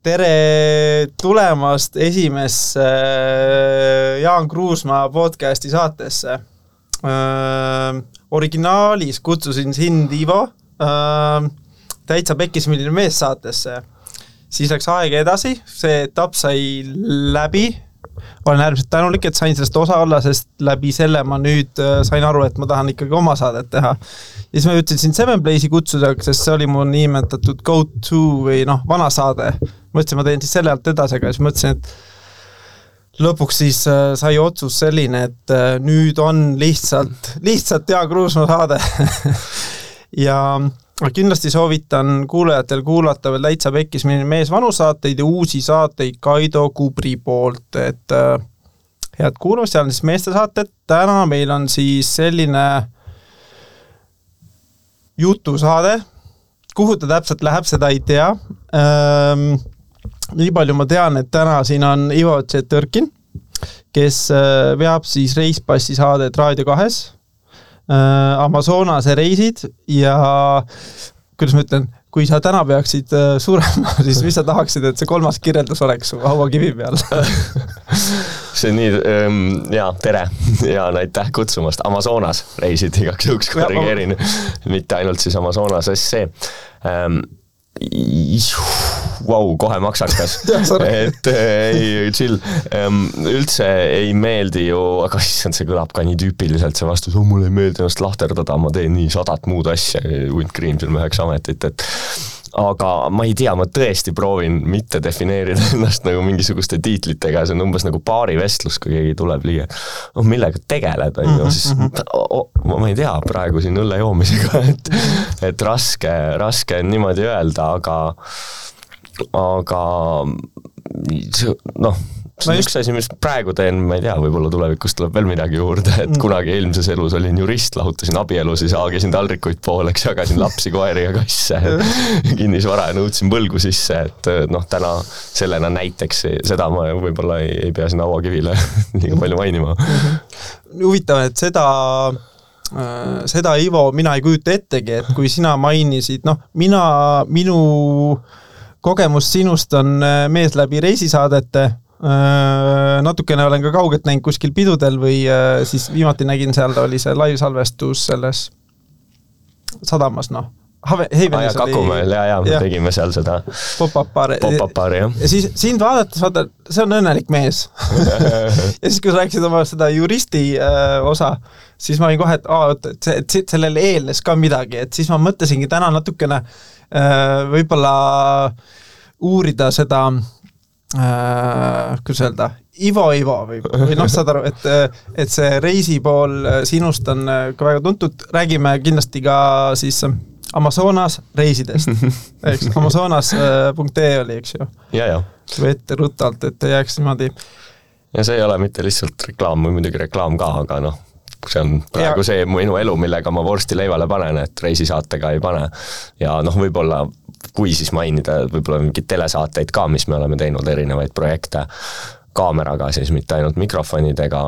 tere tulemast esimesse äh, Jaan Kruusmaa podcasti saatesse äh,. originaalis kutsusin sind, Ivo äh,, täitsa pekkismiline mees saatesse. siis läks aeg edasi, see etapp sai läbi olen äärmiselt tänulik, et sain sellest osa olla, sest läbi selle ma nüüd sain aru, et ma tahan ikkagi oma saadet teha. ja siis ma jõudsin sind Seven Playsi kutsuda, sest see oli mu niinimetatud go to või noh, vana saade. Mõtlesin, ma teen siis selle alt edasi, aga siis mõtlesin, et lõpuks siis äh, sai otsus selline, et äh, nüüd on lihtsalt, lihtsalt Jaan Kruusmaa saade ja kindlasti soovitan kuulajatel kuulata veel täitsa pekkis meil mees vanu saateid ja uusi saateid Kaido Kubri poolt, et äh, head kuulamist, seal on siis meestesaated, täna meil on siis selline jutusaade, kuhu ta täpselt läheb, seda ei tea ähm,. Nii palju ma tean, et täna siin on Ivo Tšetõrkin, kes äh, veab siis Reispassi saadet Raadio kahes. Äh, Amazonase reisid ja kuidas ma ütlen, kui sa täna peaksid äh, surema, siis mis sa tahaksid, et see kolmas kirjeldus oleks su hauakivi peal? See on nii ähm,, jaa, tere ja aitäh kutsumast, Amazonas reisid igaks juhuks korrigeerin, mitte ainult siis Amazonas SC ähm, Vau, kohe maksakas et ei, chill. üldse ei meeldi ju, aga issand, see kõlab ka nii tüüpiliselt, see vastus, oh mulle ei meeldi ennast lahterdada, ma teen nii sadat muud asja, hunt Green film üheksa ametit, et aga ma ei tea, ma tõesti proovin mitte defineerida ennast nagu mingisuguste tiitlitega, see on umbes nagu baarivestlus, kui keegi tuleb lüüa. noh, millega tegeled, on ju, mhm, siis oh, ma ei tea, praegu siin õlle joomisega, et et raske, raske on niimoodi öelda, aga aga noh see on üks asi, mis praegu teen, ma ei tea, võib-olla tulevikus tuleb veel midagi juurde, et mm. kunagi eelmises elus olin jurist, lahutasin abielusid, haagisin taldrikuid pooleks, jagasin lapsi, koeri ja kasse kinnisvara ja nõudsin võlgu sisse, et noh, täna sellena näiteks seda ma võib-olla ei, ei pea sinna hauakivile liiga palju mainima. -hmm. huvitav, et seda äh, seda, Ivo, mina ei kujuta ettegi, et kui sina mainisid, noh, mina, minu kogemus sinust on äh, mees läbi reisisaadete natukene olen ka kaugelt näinud kuskil pidudel või äh, siis viimati nägin seal, oli see live-salvestus selles sadamas, noh. Heivenis ah, oli Kakumäel ja, ja me tegime seal seda pop-up baari. Pop-up baari, jah. ja siis sind vaadates, vaata, see on õnnelik mees ja siis, kui sa rääkisid oma seda juristi äh, osa, siis ma olin kohe, et aa, oot, et see, et sellele eelnes ka midagi, et siis ma mõtlesingi täna natukene äh, võib-olla uurida seda äh, äh, kuidas öelda, Ivo-Ivo või, või noh, saad aru, et, et see reisi pool sinust on ka väga tuntud, räägime kindlasti ka siis Amazonas reisidest, eks, amazonas.ee oli, eks ju. või ette ruttalt, et ei jääks niimoodi. ja see ei ole mitte lihtsalt reklaam või muidugi reklaam ka, aga noh, see on praegu ja. see minu elu, millega ma vorsti leivale panen, et reisisaatega ei pane. ja noh, võib-olla kui siis mainida võib-olla mingeid telesaateid ka, mis me oleme teinud, erinevaid projekte kaameraga siis, mitte ainult mikrofonidega,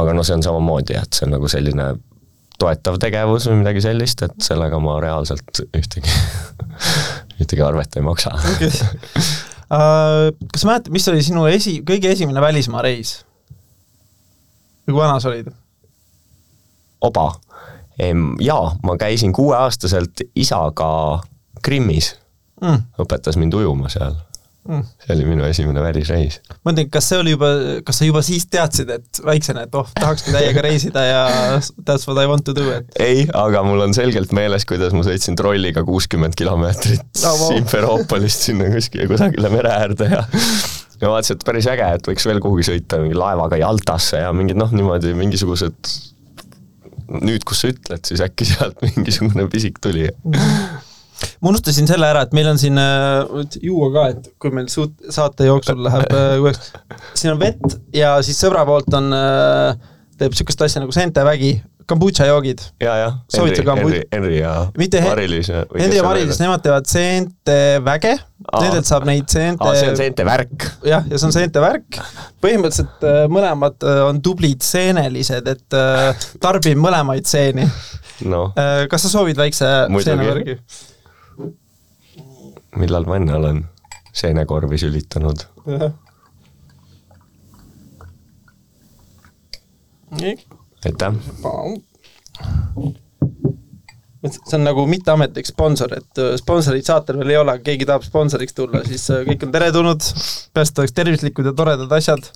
aga noh, see on samamoodi, et see on nagu selline toetav tegevus või midagi sellist, et sellega ma reaalselt ühtegi ühtegi arvet ei maksa okay. uh, kas sa mäletad, mis oli sinu esi, kõige esimene välismaa reis? või kui vana sa olid? oba. jaa, ma käisin kuueaastaselt isaga Krimmis mm., õpetas mind ujuma seal mm.. see oli minu esimene välisreis. ma mõtlen, kas see oli juba, kas sa juba siis teadsid, et väiksena, et oh, tahakski täiega reisida ja that's what I want to do, et ei, aga mul on selgelt meeles, kuidas ma sõitsin trolliga kuuskümmend kilomeetrit oh, wow. Simferoopolist sinna kuskile kusagile mere äärde ja ja vaatasin, et päris äge, et võiks veel kuhugi sõita mingi laevaga Jaltasse ja mingid noh, niimoodi mingisugused nüüd, kus sa ütled, siis äkki sealt mingisugune pisik tuli mm ma unustasin selle ära, et meil on siin äh, juua ka, et kui meil suut-, saate jooksul läheb äh, uueks, siin on vett ja siis sõbra poolt on äh,, teeb niisugust asja nagu seentevägi, kombutša joogid. ja, jah, Henri, Henri, Henri ja Mitte Mari-Liis. Henri ja Mari-Liis, nemad teevad seenteväge, nendelt saab neid seente see on seentevärk. jah, ja see on seentevärk. põhimõtteliselt äh, mõlemad äh, on tublid seenelised, et äh, tarbin mõlemaid seeni no.. Äh, kas sa soovid väikse seenevärgi? Millal ma enne olen? seenekorvi sülitanud. aitäh. see on nagu mitteametlik sponsor, et äh, sponsorit saatel veel ei ole, aga keegi tahab sponsoriks tulla, siis äh, kõik on teretulnud, peaasi, et oleks tervislikud ja toredad asjad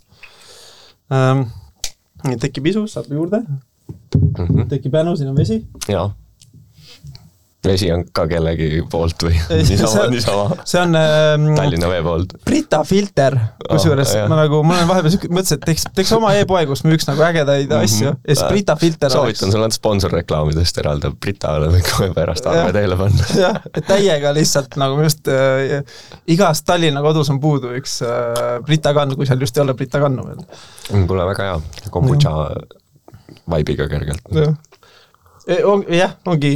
ähm,. tekib isu, saab juurde mm. -hmm. tekib jänu, siin on vesi. jaa vesi on ka kellegi poolt või niisama, niisama? see on ähm, Tallinna Vee poolt. Brita filter, kusjuures oh, ma nagu, mul on vahepeal siuke, mõtlesin, et teeks, teeks oma e-poe, kus müüks nagu ägedaid mm -hmm. asju ja siis Brita filter soovitan sulle sponsorreklaamidest eraldi, Britale võid kohe pärast arve teele panna. jah, et täiega lihtsalt nagu just äh, igas Tallinna kodus on puudu üks äh, Brita kann, kui seal just ei ole Brita kannu veel. kuule, väga hea, kombutša vaibiga kergelt. jah, jah, ongi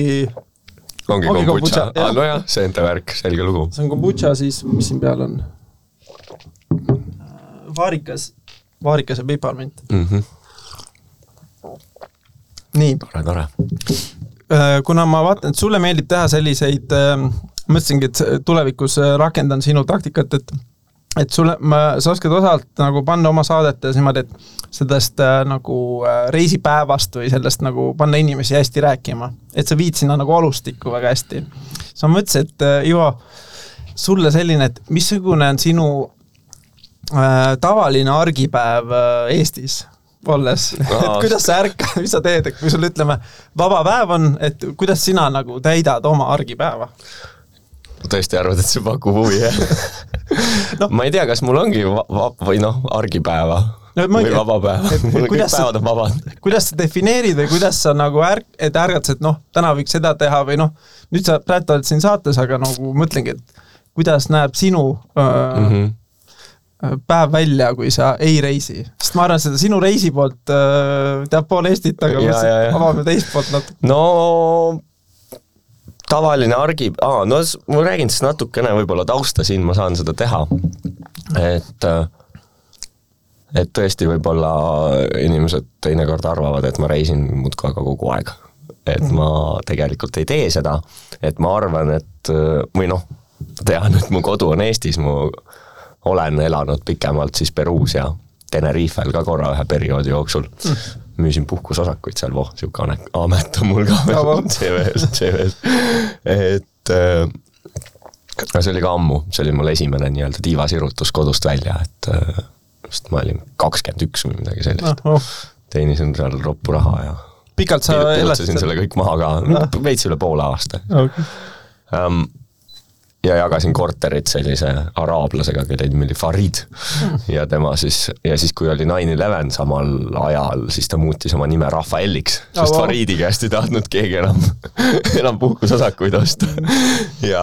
ongi, kombutša, aa nojah, seente värk, selge lugu. see on kombutša siis, mis siin peal on? vaarikas, vaarikas ja piparmint mm. -hmm. nii. tore, tore. Äh, kuna ma vaatan, et sulle meeldib teha selliseid, äh, mõtlesingi, et tulevikus äh, rakendan sinu taktikat, et et sulle, sa oskad osalt nagu panna oma saadetes niimoodi, et sellest äh, nagu äh, reisipäevast või sellest nagu panna inimesi hästi rääkima. et sa viid sinna nagu alustikku väga hästi. siis ma mõtlesin, et äh, Ivo, sulle selline, et missugune on sinu äh, tavaline argipäev äh, Eestis olles no., et kuidas sa ärkad, mis sa teed, et kui sul ütleme, vaba päev on, et kuidas sina nagu täidad oma argipäeva? Tõesti arvad, et see pakub huvi, jah no. ma ei tea, kas mul ongi va-, või noh, argipäeva no, või vaba päeva, mul kõik päevad on vabad. kuidas sa defineerid või kuidas sa nagu ärk-, et ärgad, et noh, täna võiks seda teha või noh, nüüd sa praegu oled siin saates, aga nagu mõtlengi, et kuidas näeb sinu öö, mm -hmm päev välja, kui sa ei reisi, sest ma arvan, seda sinu reisi poolt teab pool Eestit, aga mõtlesin, et avame teist poolt natuke. no tavaline argi, aa, no ma räägin siis natukene võib-olla tausta siin, ma saan seda teha. et, et tõesti, võib-olla inimesed teinekord arvavad, et ma reisin muudkui aga kogu aeg. et ma tegelikult ei tee seda, et ma arvan, et või noh, tean, et mu kodu on Eestis, mu olen elanud pikemalt siis Peruus ja Tenerifel ka korra ühe perioodi jooksul mm müüsin puhkusosakuid seal, voh, sihuke amet on mul ka veel CV-s, CV-s, et äh, see oli ka ammu, see oli mul esimene nii-öelda tiivasirutus kodust välja, et äh, vist ma olin kakskümmend üks või midagi sellist no,. Oh. teenisin seal roppu raha ja pikalt sa elasid? selle kõik maha ka no., veits üle poole aasta okay. Um, ja jagasin korterit sellise araablasega, kelle nimi oli Farid. ja tema siis, ja siis, kui oli nine eleven samal ajal, siis ta muutis oma nime Rafaeliks, sest oh, Faridi käest ei tahtnud keegi enam, enam puhkusosakuid osta. ja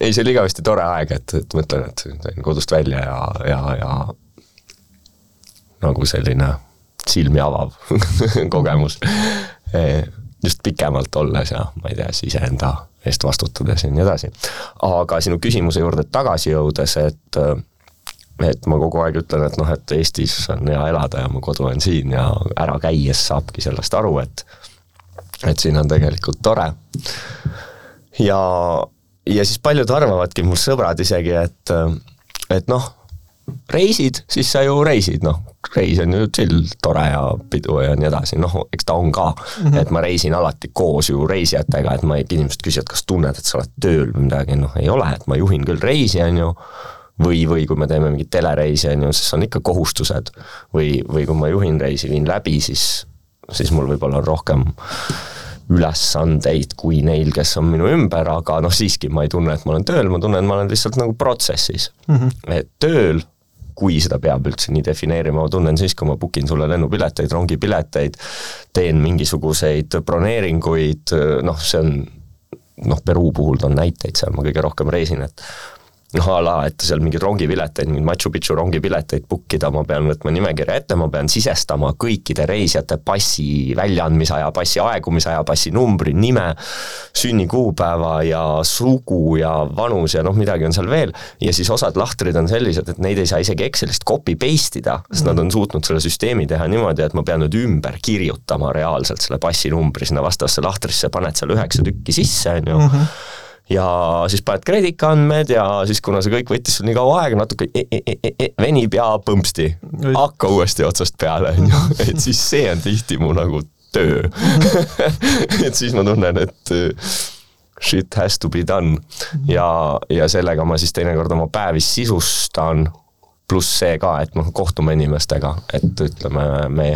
ei, see oli igavesti tore aeg, et, et mõtlen, et sain kodust välja ja, ja, ja nagu selline silmi avav kogemus. Just pikemalt olles ja ma ei tea, siis iseenda eest vastutades ja nii edasi. aga sinu küsimuse juurde tagasi jõudes, et et ma kogu aeg ütlen, et noh, et Eestis on hea elada ja mu kodu on siin ja ära käies saabki sellest aru, et et siin on tegelikult tore. ja, ja siis paljud arvavadki, mu sõbrad isegi, et et noh, reisid, siis sa ju reisid, noh, reis on ju chill, tore ja pidu ja nii edasi, noh, eks ta on ka mm. -hmm. et ma reisin alati koos ju reisijatega, et ma, inimesed küsivad, kas tunned, et sa oled tööl või midagi, noh ei ole, et ma juhin küll reisi, on ju, või, või kui me teeme mingit telereisi, on ju, siis on ikka kohustused. või, või kui ma juhin reisi, viin läbi, siis, siis mul võib-olla on rohkem ülesandeid kui neil, kes on minu ümber, aga noh, siiski ma ei tunne, et ma olen tööl, ma tunnen, et ma olen lihtsalt nagu protsessis mm. -hmm. et tööl kui seda peab üldse nii defineerima, ma tunnen siis, kui ma book in sulle lennupileteid, rongipileteid, teen mingisuguseid broneeringuid, noh, see on noh, Peruu puhul toon näiteid, seal ma kõige rohkem reisin, et noh, a la, et seal mingeid rongipileteid, mingeid Machu Picchu rongipileteid book ida, ma pean võtma nimekirja ette, ma pean sisestama kõikide reisijate passi väljaandmise aja, passi aegumise aja, passi numbri, nime, sünnikuupäeva ja sugu ja vanus ja noh, midagi on seal veel, ja siis osad lahtrid on sellised, et neid ei saa isegi Excelist copy paste ida, sest mm. nad on suutnud selle süsteemi teha niimoodi, et ma pean nüüd ümber kirjutama reaalselt selle passinumbri sinna vastavasse lahtrisse, paned seal üheksa tükki sisse, on ju, mhm ja siis paned kreditandmed ja siis, kuna see kõik võttis sul nii kaua aega, natuke e e e e e venib ja põmpsti, hakka uuesti otsast peale, on ju, et siis see on tihti mu nagu töö. Et siis ma tunnen, et äh, shit has to be done. Ja, ja sellega ma siis teinekord oma päevi sisustan, pluss see ka, et noh, kohtume inimestega, et ütleme, me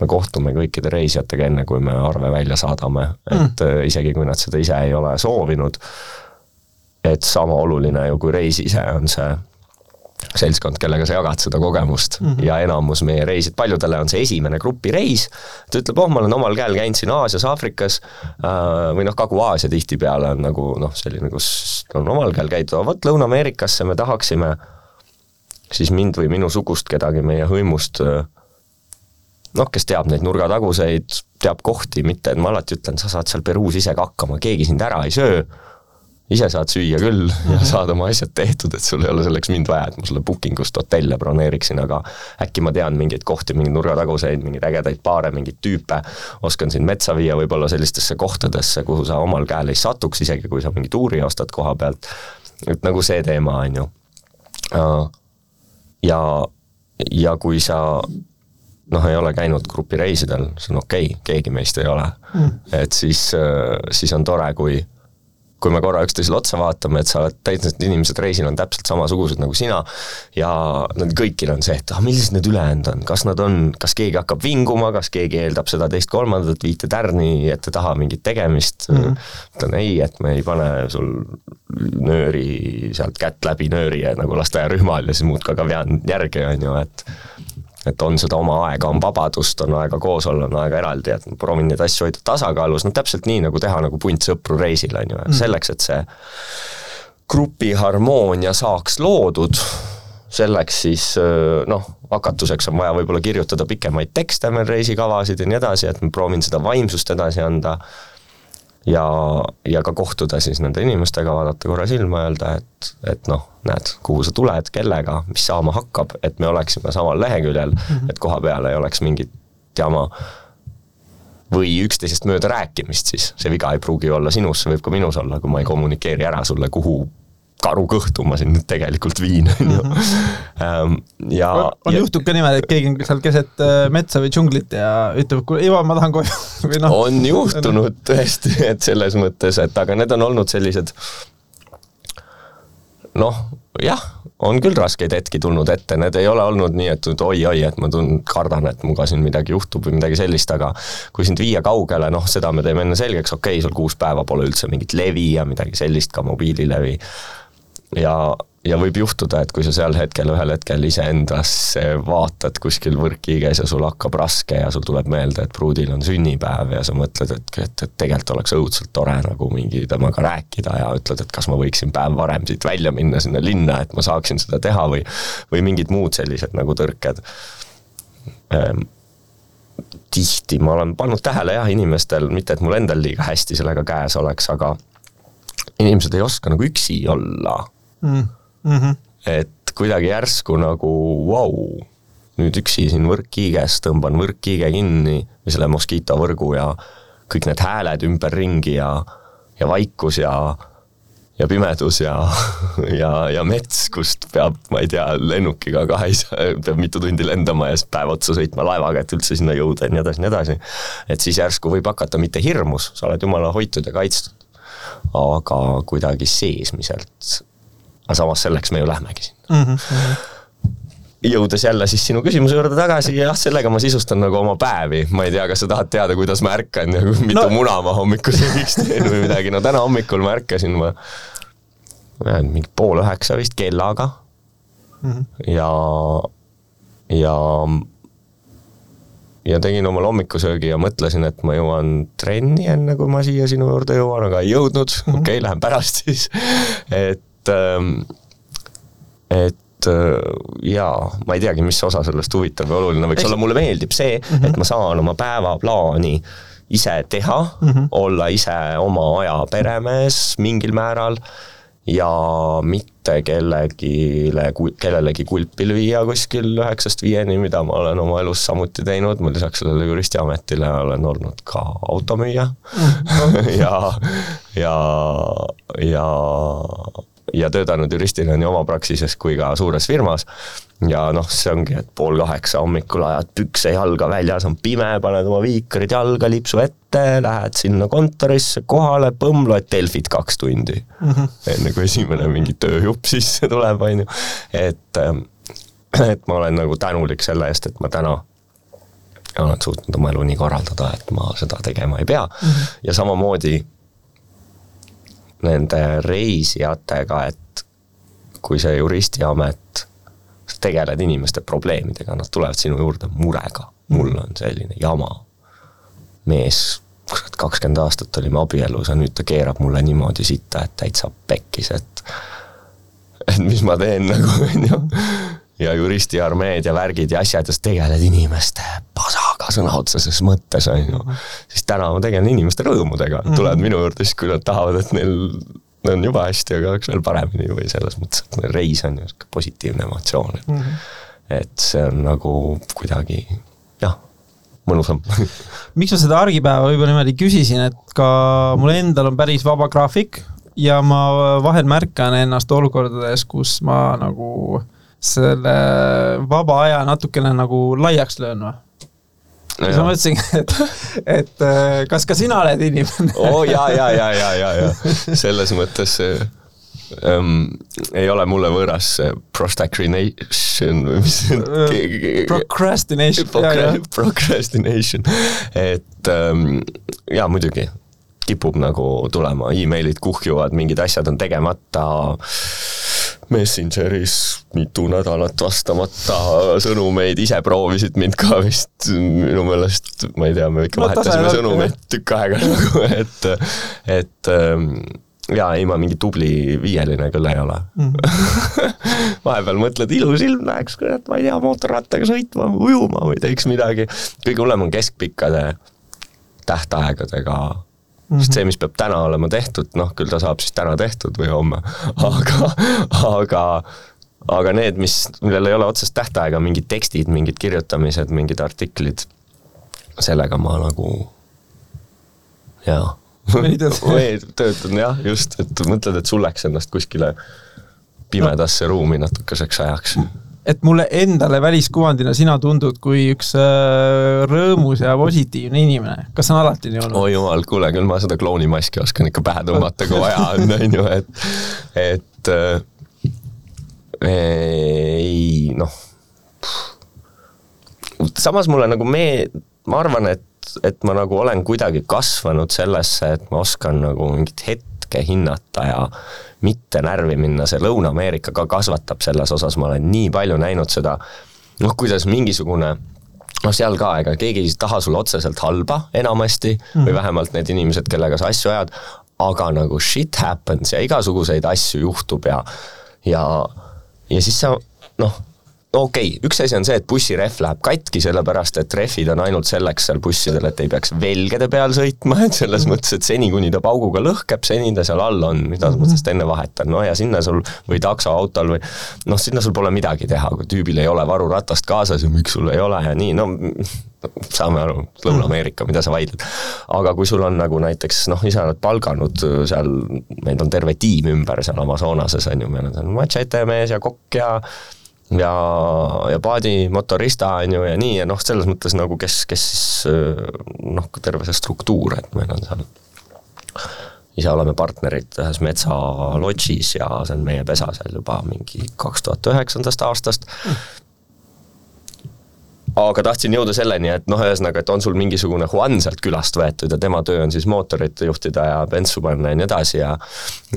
me kohtume kõikide reisijatega enne, kui me arve välja saadame, et mm. isegi kui nad seda ise ei ole soovinud, et sama oluline ju kui reis ise on see seltskond, kellega sa jagad seda kogemust mm -hmm. ja enamus meie reisid, paljudele on see esimene grupireis, ta ütleb, oh, ma olen omal käel käinud siin Aasias, Aafrikas äh, või noh, Kagu-Aasia tihtipeale on nagu noh, selline, kus on omal käel käidud, vot Lõuna-Ameerikasse me tahaksime siis mind või minusugust kedagi meie hõimust äh, noh, kes teab neid nurgataguseid, teab kohti, mitte et ma alati ütlen, sa saad seal Peruus ise ka hakkama, keegi sind ära ei söö, ise saad süüa küll ja mhm. saad oma asjad tehtud, et sul ei ole selleks mind vaja, et ma sulle booking ust hotelle broneeriksin, aga äkki ma tean mingeid kohti, mingeid nurgataguseid, mingeid ägedaid baare, mingeid tüüpe, oskan sind metsa viia võib-olla sellistesse kohtadesse, kuhu sa omal käel ei satuks, isegi kui sa mingi tuuri ostad koha pealt, et nagu see teema, on ju. ja, ja kui sa noh, ei ole käinud grupireisidel, see on okei okay,, keegi meist ei ole. Mm.. et siis, siis on tore, kui kui me korra üksteisele otsa vaatame, et sa oled, täitsa inimesed reisil on täpselt samasugused nagu sina ja nad kõigil on see, et ah, millised need ülejäänud on, kas nad on, kas keegi hakkab vinguma, kas keegi eeldab seda teist-kolmandat, viite tärni ette taha mingit tegemist? Mm, ütlen ei, et me ei pane sul nööri sealt kätt läbi nööri ja nagu lasteaiarühmal ja siis muudkui aga vean järgi, on ju, et et on seda oma aega, on vabadust, on aega koos olla, on aega eraldi, et ma proovin neid asju hoida tasakaalus, no täpselt nii, nagu teha nagu punt sõpru reisil, on ju, mm. selleks, et see grupi harmoonia saaks loodud, selleks siis noh, hakatuseks on vaja võib-olla kirjutada pikemaid tekste meil reisikavasid ja nii edasi, et ma proovin seda vaimsust edasi anda ja, ja ka kohtuda siis nende inimestega, vaadata korra silma, öelda, et, et noh, näed, kuhu sa tuled, kellega, mis saama hakkab, et me oleksime samal leheküljel mm, -hmm. et koha peal ei oleks mingit jama või üksteisest mööda rääkimist siis, see viga ei pruugi olla sinus, see võib ka minus olla, kui ma ei kommunikeeri ära sulle, kuhu karukõhtu ma siin nüüd tegelikult viin, on ju. Mhm. Ähm, ja on, juhtub ka niimoodi, et keegi on seal keset äh, metsa või džunglit ja ütleb, kuule Ivo, ma tahan koju või noh. on juhtunud tõesti, et selles mõttes, et aga need on olnud sellised noh, jah, on küll raskeid hetki tulnud ette, need ei ole olnud nii, et oi-oi, et ma tun-, kardan, et minuga siin midagi juhtub või midagi sellist, aga kui sind viia kaugele, noh, seda me teeme enne selgeks, okei okay,, sul kuus päeva pole üldse mingit levi ja midagi sellist, ka mobiililevi ja, ja võib juhtuda, et kui sa seal hetkel, ühel hetkel iseendasse vaatad kuskil võrkkiiges ja sul hakkab raske ja sul tuleb meelde, et pruudil on sünnipäev ja sa mõtled, et, et, et tegelikult oleks õudselt tore nagu mingi temaga rääkida ja ütled, et kas ma võiksin päev varem siit välja minna sinna linna, et ma saaksin seda teha või või mingid muud sellised nagu tõrked. Ehm, tihti ma olen pannud tähele jah, inimestel, mitte et mul endal liiga hästi sellega käes oleks, aga inimesed ei oska nagu üksi olla mm. -hmm. et kuidagi järsku nagu vau wow,, nüüd üksi siin võrkkiiges, tõmban võrkkiige kinni või selle Mosquito võrgu ja kõik need hääled ümberringi ja, ja vaikus ja ja pimedus ja, ja, ja mets, kust peab, ma ei tea, lennukiga kahis, peab mitu tundi lendama ja siis päev otsa sõitma laevaga, et üldse sinna jõuda ja nii edasi, nii edasi. et siis järsku võib hakata mitte hirmus, sa oled jumala hoitud ja kaitstud, aga kuidagi seesmiselt aga samas selleks me ju lähmegi sinna mm. -hmm jõudes jälle siis sinu küsimuse juurde tagasi, jah, sellega ma sisustan nagu oma päevi, ma ei tea, kas sa tahad teada, kuidas ma ärkan ja mitu no. muna ma hommikul söögiks teen või midagi, no täna hommikul ma ärkasin, ma, ma tean, mingi pool üheksa vist kellaga mm. -hmm. ja, ja, ja tegin omale hommikusöögi ja mõtlesin, et ma jõuan trenni, enne kui ma siia sinu juurde jõuan, aga ei jõudnud mm -hmm., okei okay,, lähen pärast siis, et et, ähm, et äh, jaa, ma ei teagi, mis osa sellest huvitav või oluline võiks Eks... olla, mulle meeldib see mm, -hmm. et ma saan oma päevaplaani ise teha mm, -hmm. olla ise oma aja peremees mingil määral ja mitte kellelegi, kellelegi kulpi lüüa kuskil üheksast viieni, mida ma olen oma elus samuti teinud, ma lisaks sellele juristiametile olen olnud ka automüüja mm. ja, ja, ja ja töötanud juristina nii oma praksises kui ka suures firmas. ja noh, see ongi, et pool kaheksa hommikul ajad pükse jalga väljas, on pime, paned oma viikarid jalga, lipsu ette, lähed sinna kontorisse kohale, põmm, loed Delfit kaks tundi mm. -hmm. enne kui esimene mingi tööjupp sisse tuleb, on ju, et, et ma olen nagu tänulik selle eest, et ma täna olen suutnud oma elu nii korraldada, et ma seda tegema ei pea mm -hmm. ja samamoodi nende reisijatega, et kui see juristiamet, sa tegeled inimeste probleemidega, nad tulevad sinu juurde murega, mul on selline jama. mees, kurat, kakskümmend aastat olime abielus ja nüüd ta keerab mulle niimoodi sitta, et täitsa pekkis, et et mis ma teen nagu, on ju ja juristiarmeed ja värgid ja asjad ja sa tegeled inimeste pasaga sõna otseses mõttes, on ju. siis täna ma tegelen inimeste rõõmudega, mhm. tulevad minu juurde siis, kui nad tahavad, et neil on juba hästi, aga oleks veel paremini või selles mõttes, et reis on ju sihuke positiivne emotsioon, et mm -hmm. et see on nagu kuidagi jah, mõnusam miks ma seda argipäeva võib-olla niimoodi küsisin, et ka mul endal on päris vaba graafik ja ma vahel märkan ennast olukordades, kus ma nagu äh, selle vaba aja natukene nagu laiaks löön või? ja siis ma mõtlesin, et, et äh, kas ka sina oled inimene oo oh, ja, ja, ja, ja, ja, ja selles mõttes um, ei ole mulle võõras prostacrination või mis see on? Äh, procrastination. Procrastination, et um, jaa, muidugi kipub nagu tulema e, emailid kuhjuvad, mingid asjad on tegemata Messengeris mitu nädalat vastamata sõnumeid, ise proovisid mind ka vist minu meelest, ma ei tea, me ikka no, vahetasime sõnumeid tükk aega nagu, et, et ähm, jaa, ei ma mingi tubli viieline küll ei ole mm. vahepeal mõtled, ilus ilm läheks, kurat, ma ei tea, mootorrattaga sõitma, ujuma või teeks midagi. kõige hullem on keskpikkade tähtaegadega Mm -hmm. sest see, mis peab täna olema tehtud, noh, küll ta saab siis täna tehtud või homme, aga, aga aga need, mis, millel ei ole otsest tähtaega, mingid tekstid, mingid kirjutamised, mingid artiklid, sellega ma nagu jaa. töötan jah, just, et mõtled, et suleks ennast kuskile pimedasse no. ruumi natukeseks ajaks et mulle endale väliskuvandina sina tundud kui üks äh, rõõmus ja positiivne inimene, kas on alati nii olnud? oi jumal, kuule küll ma seda klounimaski oskan ikka pähe tõmmata, kui vaja on, on ju, et, et äh, ei noh. samas mulle nagu me, ma arvan, et, et ma nagu olen kuidagi kasvanud sellesse, et ma oskan nagu mingit hetke hinnata ja mitte närvi minna, see Lõuna-Ameerika ka kasvatab selles osas, ma olen nii palju näinud seda, noh, kuidas mingisugune noh, seal ka, ega keegi ei taha sulle otseselt halba enamasti mm või vähemalt need inimesed, kellega sa asju ajad, aga nagu shit happens ja igasuguseid asju juhtub ja, ja, ja siis sa noh, no okei okay,, üks asi on see, et bussirehv läheb katki, sellepärast et rehvid on ainult selleks seal bussidel, et ei peaks velgede peal sõitma, et selles mm. mõttes, et seni, kuni ta pauguga lõhkeb, seni ta seal all on, mida sa mõtlesid enne vahetada, no ja sinna sul või taksoautol või noh, sinna sul pole midagi teha, kui tüübil ei ole varuratast kaasas ja miks sul ei ole ja nii, no saame aru, Lõuna-Ameerika, mida sa vaidled. aga kui sul on nagu näiteks noh, ise oled palganud seal, meil on terve tiim ümber seal Amazonases on ju, meil on seal machete mees ja kokk ja ja, ja paadi motorista on ju ja nii ja noh, selles mõttes nagu kes, kes siis noh, terve see struktuur, et meil on seal ise oleme partnerid ühes metsalodžis ja see on meie pesa seal juba mingi kaks tuhat üheksandast aastast. mm aga tahtsin jõuda selleni, et noh, ühesõnaga, et on sul mingisugune Juan sealt külast võetud ja tema töö on siis mootorit juhtida ja bensu panna ja nii edasi ja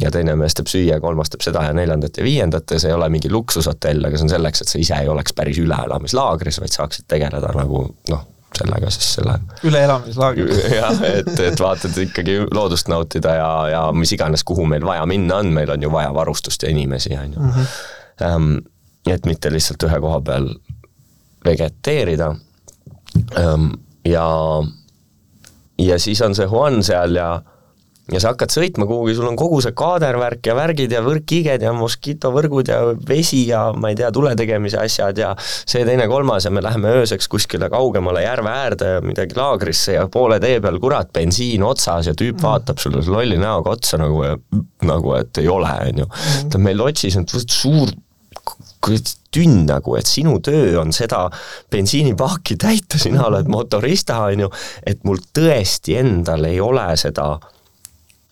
ja teine mees teeb süüa, kolmas teeb seda ja neljandat ja viiendat ja see ei ole mingi luksushotell, aga see on selleks, et sa ise ei oleks päris üleelamislaagris, vaid saaksid tegeleda nagu noh, sellega siis selle üleelamislaagri jah, et, et vaatad ikkagi loodust nautida ja, ja mis iganes, kuhu meil vaja minna on, meil on ju vaja varustust ja inimesi, on ju. Mhm. Et mitte lihtsalt ühe koha peal vegeteerida. Ja, ja siis on see Juan seal ja, ja sa hakkad sõitma kuhugi, sul on kogu see kaadervärk ja värgid ja võrkkiiged ja moskiitovõrgud ja vesi ja ma ei tea, tule tegemise asjad ja see, teine, kolmas ja me läheme ööseks kuskile kaugemale järve äärde midagi laagrisse ja poole tee peal, kurat, bensiin otsas ja tüüp mm. vaatab sulle lolli näoga otsa nagu, nagu et ei ole, on ju. ta on meil Lotsis on suur tünn nagu, et sinu töö on seda bensiinipaaki täita, sina oled motorista, on ju, et mul tõesti endal ei ole seda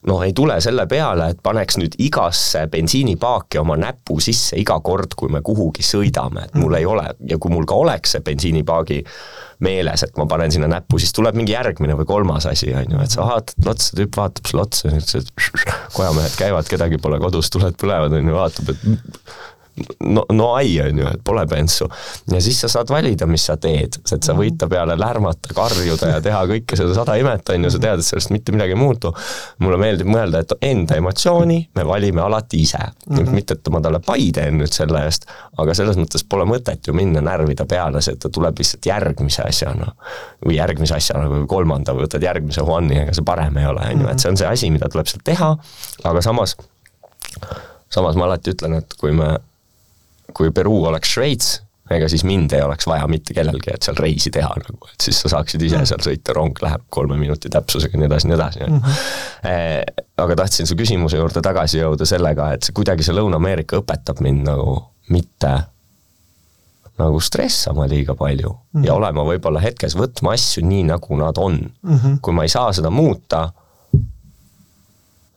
noh, ei tule selle peale, et paneks nüüd igasse bensiinipaaki oma näpu sisse iga kord, kui me kuhugi sõidame, et mul ei ole. Ja kui mul ka oleks see bensiinipaagi meeles, et ma panen sinna näppu, siis tuleb mingi järgmine või kolmas asi, on ju, et sa vaatad otsa, tüüp vaatab sulle otsa, kojamehed käivad, kedagi pole kodus, tuled põlevad, on ju, vaatab, et no, no ai, on ju, et pole bensu. ja siis sa saad valida, mis sa teed, et sa võid ta peale lärmata, karjuda ja teha kõike seda sada imet, on ju, sa tead, et sellest mitte midagi ei muutu. mulle meeldib mõelda, et enda emotsiooni me valime alati ise mm. -hmm. mitte, et ma talle pai teen nüüd selle eest, aga selles mõttes pole mõtet ju minna närvida peale, see, et ta tuleb lihtsalt järgmise asjana. või järgmise asjana või kolmanda, või võtad järgmise Juani, ega see parem ei ole, on ju, et see on see asi, mida tuleb seal teha, aga samas samas ma alati ütlen, et kui me kui Peruu oleks Šveits, ega siis mind ei oleks vaja mitte kellelgi, et seal reisi teha nagu, et siis sa saaksid ise seal sõita, rong läheb kolme minuti täpsusega, nii edasi, nii edasi mm. -hmm. aga tahtsin su küsimuse juurde tagasi jõuda sellega, et see kuidagi see Lõuna-Ameerika õpetab mind nagu mitte nagu stressama liiga palju mm -hmm. ja olema võib-olla hetkes, võtma asju nii, nagu nad on mm. -hmm. kui ma ei saa seda muuta,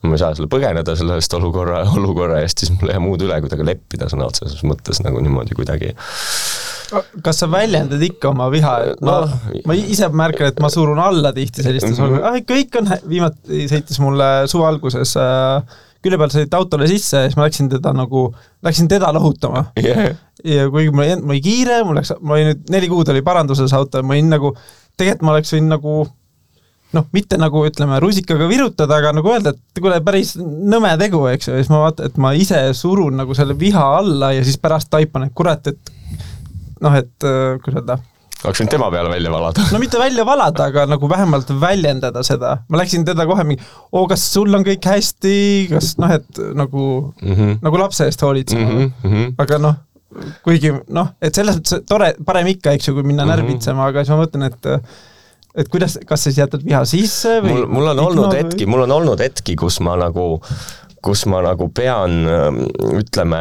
ma ei saa selle põgeneda sellest olukorra, olukorra eest, siis mul ei jää muud üle, kuidagi leppida sõna otseses mõttes nagu niimoodi kuidagi. Kas sa väljendad ikka oma viha, et ma no,, ma ise märkan, et ma surun alla tihti sellistes -hmm. olukordades, kõik on, viimati sõitis mulle suve alguses äh, külje peal sõit autole sisse ja siis ma läksin teda nagu, läksin teda lohutama. Yeah.. ja kuigi mul ei, mul oli kiire, mul läks, ma olin nüüd neli kuud oli paranduses auto ja ma olin nagu, tegelikult ma oleks võinud nagu noh, mitte nagu ütleme, rusikaga virutada, aga nagu öelda, et kuule, päris nõme tegu, eks ju, ja siis ma vaatan, et ma ise surun nagu selle viha alla ja siis pärast taipan, et kurat, et noh, et äh, kuidas öelda oleks võinud tema peale välja valada. no mitte välja valada, aga nagu vähemalt väljendada seda. ma läksin teda kohe mingi, oo, kas sul on kõik hästi, kas noh, et nagu mm, -hmm. nagu lapse eest hoolitsema mm. -hmm. aga noh, kuigi noh, et selles mõttes tore, parem ikka, eks ju, kui minna mm -hmm. närvitsema, aga siis ma mõtlen, et et kuidas, kas sa siis jätad viha sisse või mul, mul on olnud hetki, mul on olnud hetki, kus ma nagu kus ma nagu pean, ütleme,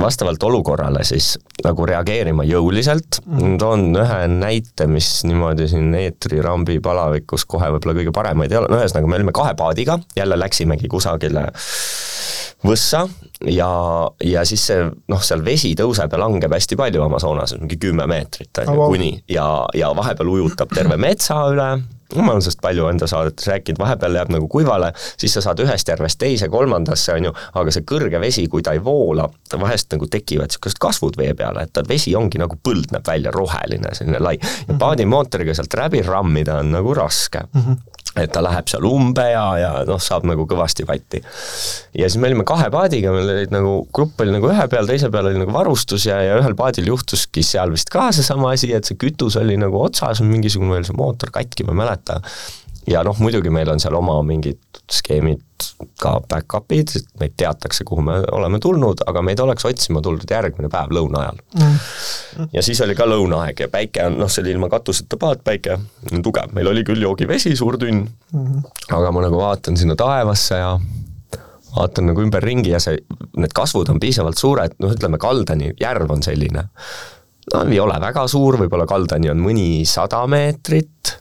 vastavalt olukorrale siis nagu reageerima jõuliselt mm., toon ühe näite, mis niimoodi siin eetrirambi palavikus kohe võib-olla kõige paremaid ei ole, no ühesõnaga, me olime kahe paadiga, jälle läksimegi kusagile võssa ja, ja siis see noh, seal vesi tõuseb ja langeb hästi palju Amazonas, mingi kümme meetrit on ju, kuni, ja, ja vahepeal ujutab terve metsa üle, ma olen sellest palju enda saadetes rääkinud, vahepeal jääb nagu kuivale, siis sa saad ühest järvest teise, kolmandasse, on ju, aga see kõrge vesi, kui ta ei voola, vahest nagu tekivad niisugused kasvud vee peale, et ta vesi ongi nagu põld näeb välja, roheline, selline lai. ja paadimootoriga sealt läbi rammida on nagu raske mm. -hmm et ta läheb seal umbe ja, ja noh, saab nagu kõvasti vatti. ja siis me olime kahe paadiga, meil olid nagu, grupp oli nagu ühe peal, teise peal oli nagu varustus ja, ja ühel paadil juhtuski seal vist ka seesama asi, et see kütus oli nagu otsas, mingisugune veel see mootor katki, ma ei mäleta ja noh, muidugi meil on seal oma mingid skeemid ka back-up'id, meid teatakse, kuhu me oleme tulnud, aga meid oleks otsima tuldud järgmine päev lõuna ajal. Mm.. ja siis oli ka lõunaaeg ja päike on, noh, see oli ilma katuseta paat, päike on tugev, meil oli küll joogivesi, suur tünn. Mm., aga ma nagu vaatan sinna taevasse ja vaatan nagu ümberringi ja see, need kasvud on piisavalt suured, noh, ütleme Kaldani järv on selline, no ei ole väga suur, võib-olla Kaldani on mõnisada meetrit,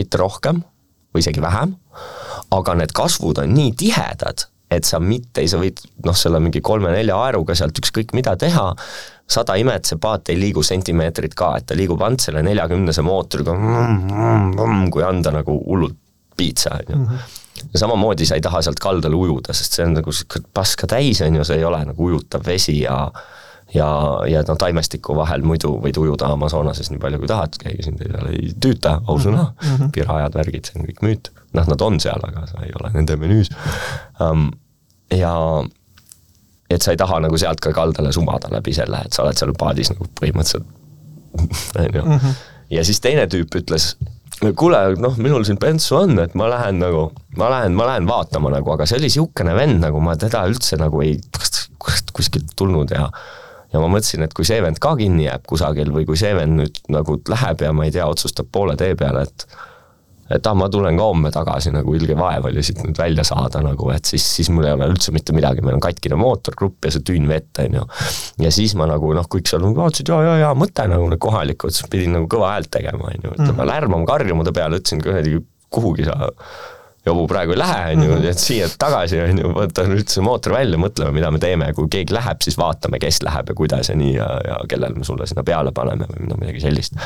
mitte rohkem või isegi vähem, aga need kasvud on nii tihedad, et sa mitte, sa võid noh, selle mingi kolme-nelja aeruga sealt ükskõik mida teha, sada imet, see paat ei liigu sentimeetrit ka, et ta liigub ainult selle neljakümnese mootoriga, kui anda nagu hullult piitsa, on ju. Mhm. ja samamoodi sa ei taha sealt kaldale ujuda, sest see on nagu sihuke paska täis, on ju, see ei ole nagu ujutav vesi ja ja, ja noh, taimestiku vahel muidu võid ujuda Amazonases nii palju, kui tahad, keegi sind ei, ei tüüta, ausõna mm -hmm., pirajad, värgid, see on kõik müüt. noh, nad on seal, aga sa ei ole nende menüüs um,. ja et sa ei taha nagu sealt ka kaldale sumada läbi selle, et sa oled seal paadis nagu põhimõtteliselt on ju. Mhm. ja siis teine tüüp ütles, kuule, noh, minul siin bensu on, et ma lähen nagu, ma lähen, ma lähen vaatama nagu, aga see oli niisugune vend nagu ma teda üldse nagu ei, kuskilt tulnud ja ja ma mõtlesin, et kui see vend ka kinni jääb kusagil või kui see vend nüüd nagu läheb ja ma ei tea, otsustab poole tee peale, et et ah, ma tulen ka homme tagasi, nagu ilge vaev oli siit nüüd välja saada nagu, et siis, siis mul ei ole üldse mitte midagi, meil on katkine mootorgrupp ja see tünn vett, on ju. ja siis ma nagu noh, kõik seal nagu vaatasid jaa, jaa, jaa, mõte nagu kohalikud, siis pidin nagu kõva häält tegema, on ju, ütleme mm. lärmama, karjuma ta peale, ütlesin kuradi kuhugi sa jobu praegu ei lähe, on ju, mhm. et siia tagasi, on ju, võta nüüd see mootor välja, mõtleme, mida me teeme, kui keegi läheb, siis vaatame, kes läheb ja kuidas ja nii ja, ja kellel me sulle sinna peale paneme või no midagi sellist.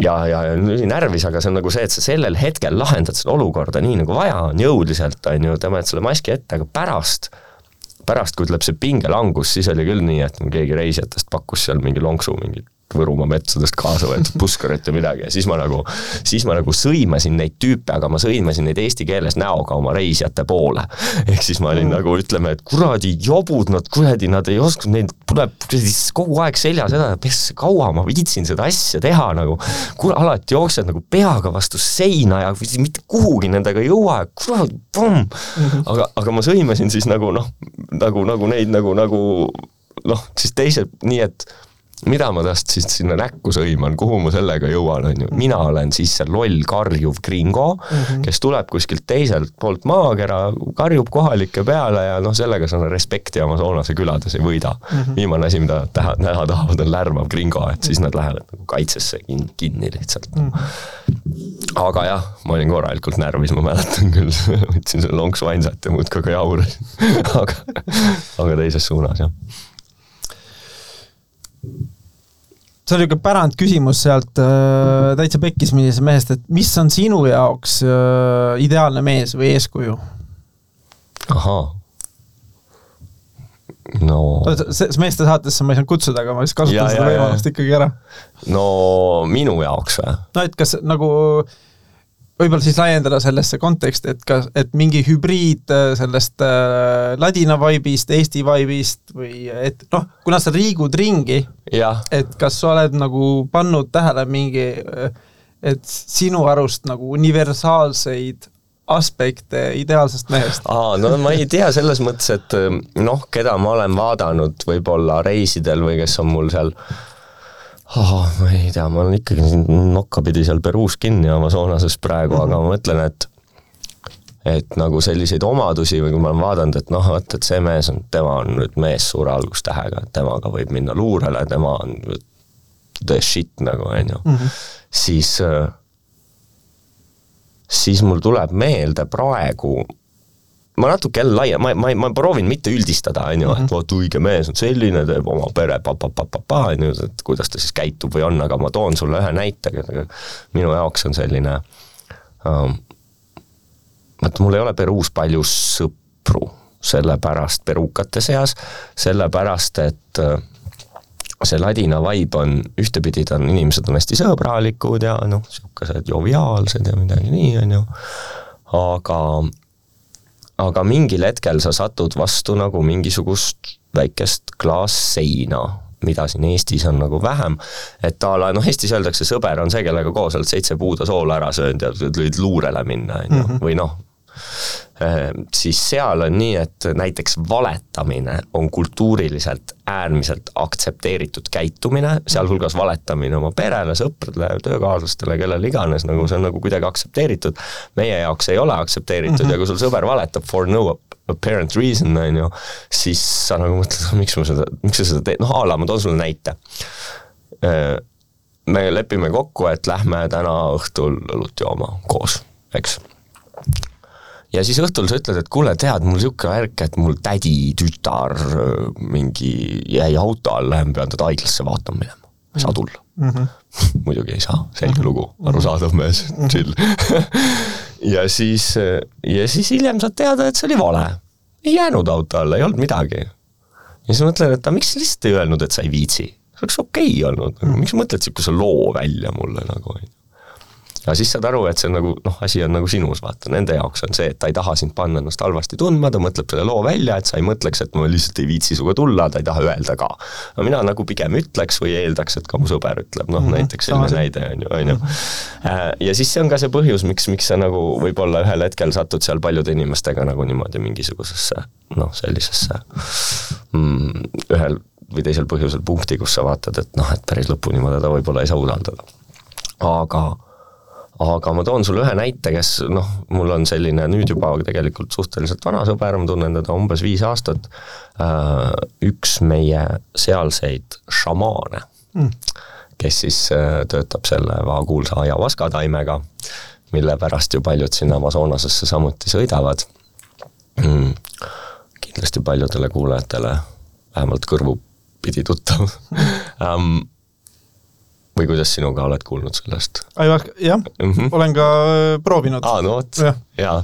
ja, ja, ja närvis, aga see on nagu see, et sa sellel hetkel lahendad seda olukorda nii nagu vaja on, jõuliselt, on ju, tõmbad selle maski ette, aga pärast pärast, kui tuleb see pingelangus, siis oli küll nii, et keegi reisijatest pakkus seal mingi lonksu mingit Võrumaa metsadest kaasa võetud puskarit või midagi ja siis ma nagu, siis ma nagu sõimasin neid tüüpe, aga ma sõimasin neid eesti keeles näoga oma reisijate poole. ehk siis ma olin mm. nagu ütleme, et kuradi jobud nad, kuradi nad ei oska, neil tuleb kogu aeg seljas edasi, pess, kaua ma viitsin seda asja teha nagu. kuule, alati jooksed nagu peaga vastu seina ja mitte kuhugi nendega ei jõua kurat, pomm. Mhm. aga, aga ma sõimasin siis nagu noh, nagu, nagu neid nagu, nagu noh, siis teised nii, et mida ma tast siis sinna näkku sõiman, kuhu ma sellega jõuan, on ju, mina olen siis see loll karjuv gringo mm, -hmm. kes tuleb kuskilt teiselt poolt maakera, karjub kohalike peale ja noh, sellega sa respekti Amazonase külades ei võida mm. -hmm. viimane asi, mida täha, näha tahavad, on lärmav gringo, et siis nad lähevad nagu kaitsesse kinni, kinni lihtsalt mm. -hmm. aga jah, ma olin korralikult närvis, ma mäletan küll võtsin selle lonksu ainsat ja muudkui ka jaurasin aga, aga teises suunas, jah see oli niisugune pärandküsimus sealt äh, täitsa pekkis millisest mehest, et mis on sinu jaoks äh, ideaalne mees või eeskuju? ahaa. no. selles meeste saatesse ma ei saanud kutsuda, aga ma siis kasutan ja, seda võimalust ikkagi ära. no minu jaoks või? no et kas nagu äh, võib-olla siis laiendada sellesse konteksti, et kas, et mingi hübriid äh, sellest äh, ladina vibe'ist, Eesti vibe'ist või et noh, kuna sa liigud ringi, et kas sa oled nagu pannud tähele mingi, äh, et sinu arust nagu universaalseid aspekte ideaalsest mehest? aa, no ma ei tea selles mõttes, et noh, keda ma olen vaadanud võib-olla reisidel või kes on mul seal äh, oh,? ma ei tea, ma olen ikkagi nokkapidi seal Peruus kinni Amazonases praegu aga ma mõtlen, et et nagu selliseid omadusi või kui ma olen vaadanud, et noh, vot, et see mees on, tema on nüüd mees suure algustähega, et temaga võib minna luurele, tema on the shit nagu, on ju, mhm. siis siis mul tuleb meelde praegu ma natuke jälle laia-, ma, ma, ma proovin mitte üldistada, on ju, et mhm. vot õige mees on selline, teeb oma pere pa-pa-pa-pa-pa, on ju, et kuidas ta siis käitub või on, aga ma toon sulle ühe näite, minu jaoks on selline um,, vaata mul ei ole Peruus palju sõpru, sellepärast perukate seas, sellepärast et uh, see ladina vibe on, ühtepidi ta on, inimesed on hästi sõbralikud ja noh, niisugused joviaalsed ja midagi nii, on ju, aga aga mingil hetkel sa satud vastu nagu mingisugust väikest klaasseina, mida siin Eestis on nagu vähem, et a la noh, Eestis öeldakse, sõber on see, kellega koos oled seitse puuda soola ära söönud ja võid luurele minna, on ju, mhm. või noh, siis seal on nii, et näiteks valetamine on kultuuriliselt äärmiselt aktsepteeritud käitumine, sealhulgas valetamine oma perele, sõpradele, töökaaslastele, kellele iganes, nagu see on nagu kuidagi aktsepteeritud. meie jaoks ei ole aktsepteeritud mm -hmm. ja kui sul sõber valetab for no apparent reason, on ju, siis sa nagu mõtled, miks ma seda, miks sa seda teed, noh a la ma toon sulle näite ehm, me lepime kokku, et lähme täna õhtul õlut jooma koos, eks ja siis õhtul sa ütled, et kuule, tead, mul niisugune värk, et mul tädi tütar mingi jäi auto alla ja ma pean teda haiglasse vaatama minema, ei saa tulla mm. -hmm. muidugi ei saa, selge mhm. lugu, arusaadav mees, mhm. chill ja siis, ja siis hiljem saad teada, et see oli vale. ei jäänud auto alla, ei olnud midagi. ja siis mõtlen, et aga miks sa lihtsalt ei öelnud, et sa ei viitsi? see oleks okei okay olnud, nagu miks sa mõtled niisuguse loo välja mulle nagu, on ju aga siis saad aru, et see on nagu noh, asi on nagu sinus, vaata, nende jaoks on see, et ta ei taha sind panna ennast halvasti tundma, ta mõtleb selle loo välja, et sa ei mõtleks, et ma lihtsalt ei viitsi sinuga tulla, ta ei taha öelda ka. no mina nagu pigem ütleks või eeldaks, et ka mu sõber ütleb, noh mm -hmm. näiteks selline näide on ju, on ju. Äh, ja siis see on ka see põhjus, miks, miks sa nagu võib-olla ühel hetkel satud seal paljude inimestega nagu niimoodi mingisugusesse noh, sellisesse mm, ühel või teisel põhjusel punkti, kus sa vaatad, et noh, et päris lõpuni ma teda võib-olla ei saa usaldada. aga aga ma toon sulle ühe näite, kes noh, mul on selline nüüd juba tegelikult suhteliselt vana sõber, ma tunnen teda umbes viis aastat, äh, üks meie sealseid šamaane mm., kes siis äh, töötab selle väga kuulsa ayahuasca taimega, mille pärast ju paljud sinna Amazonasesse samuti sõidavad. Mm.. kindlasti paljudele kuulajatele vähemalt kõrvupidi tuttav. Um, või kuidas sinuga oled kuulnud sellest? jah mm, -hmm. olen ka äh, proovinud. aa, no vot, ja, ja,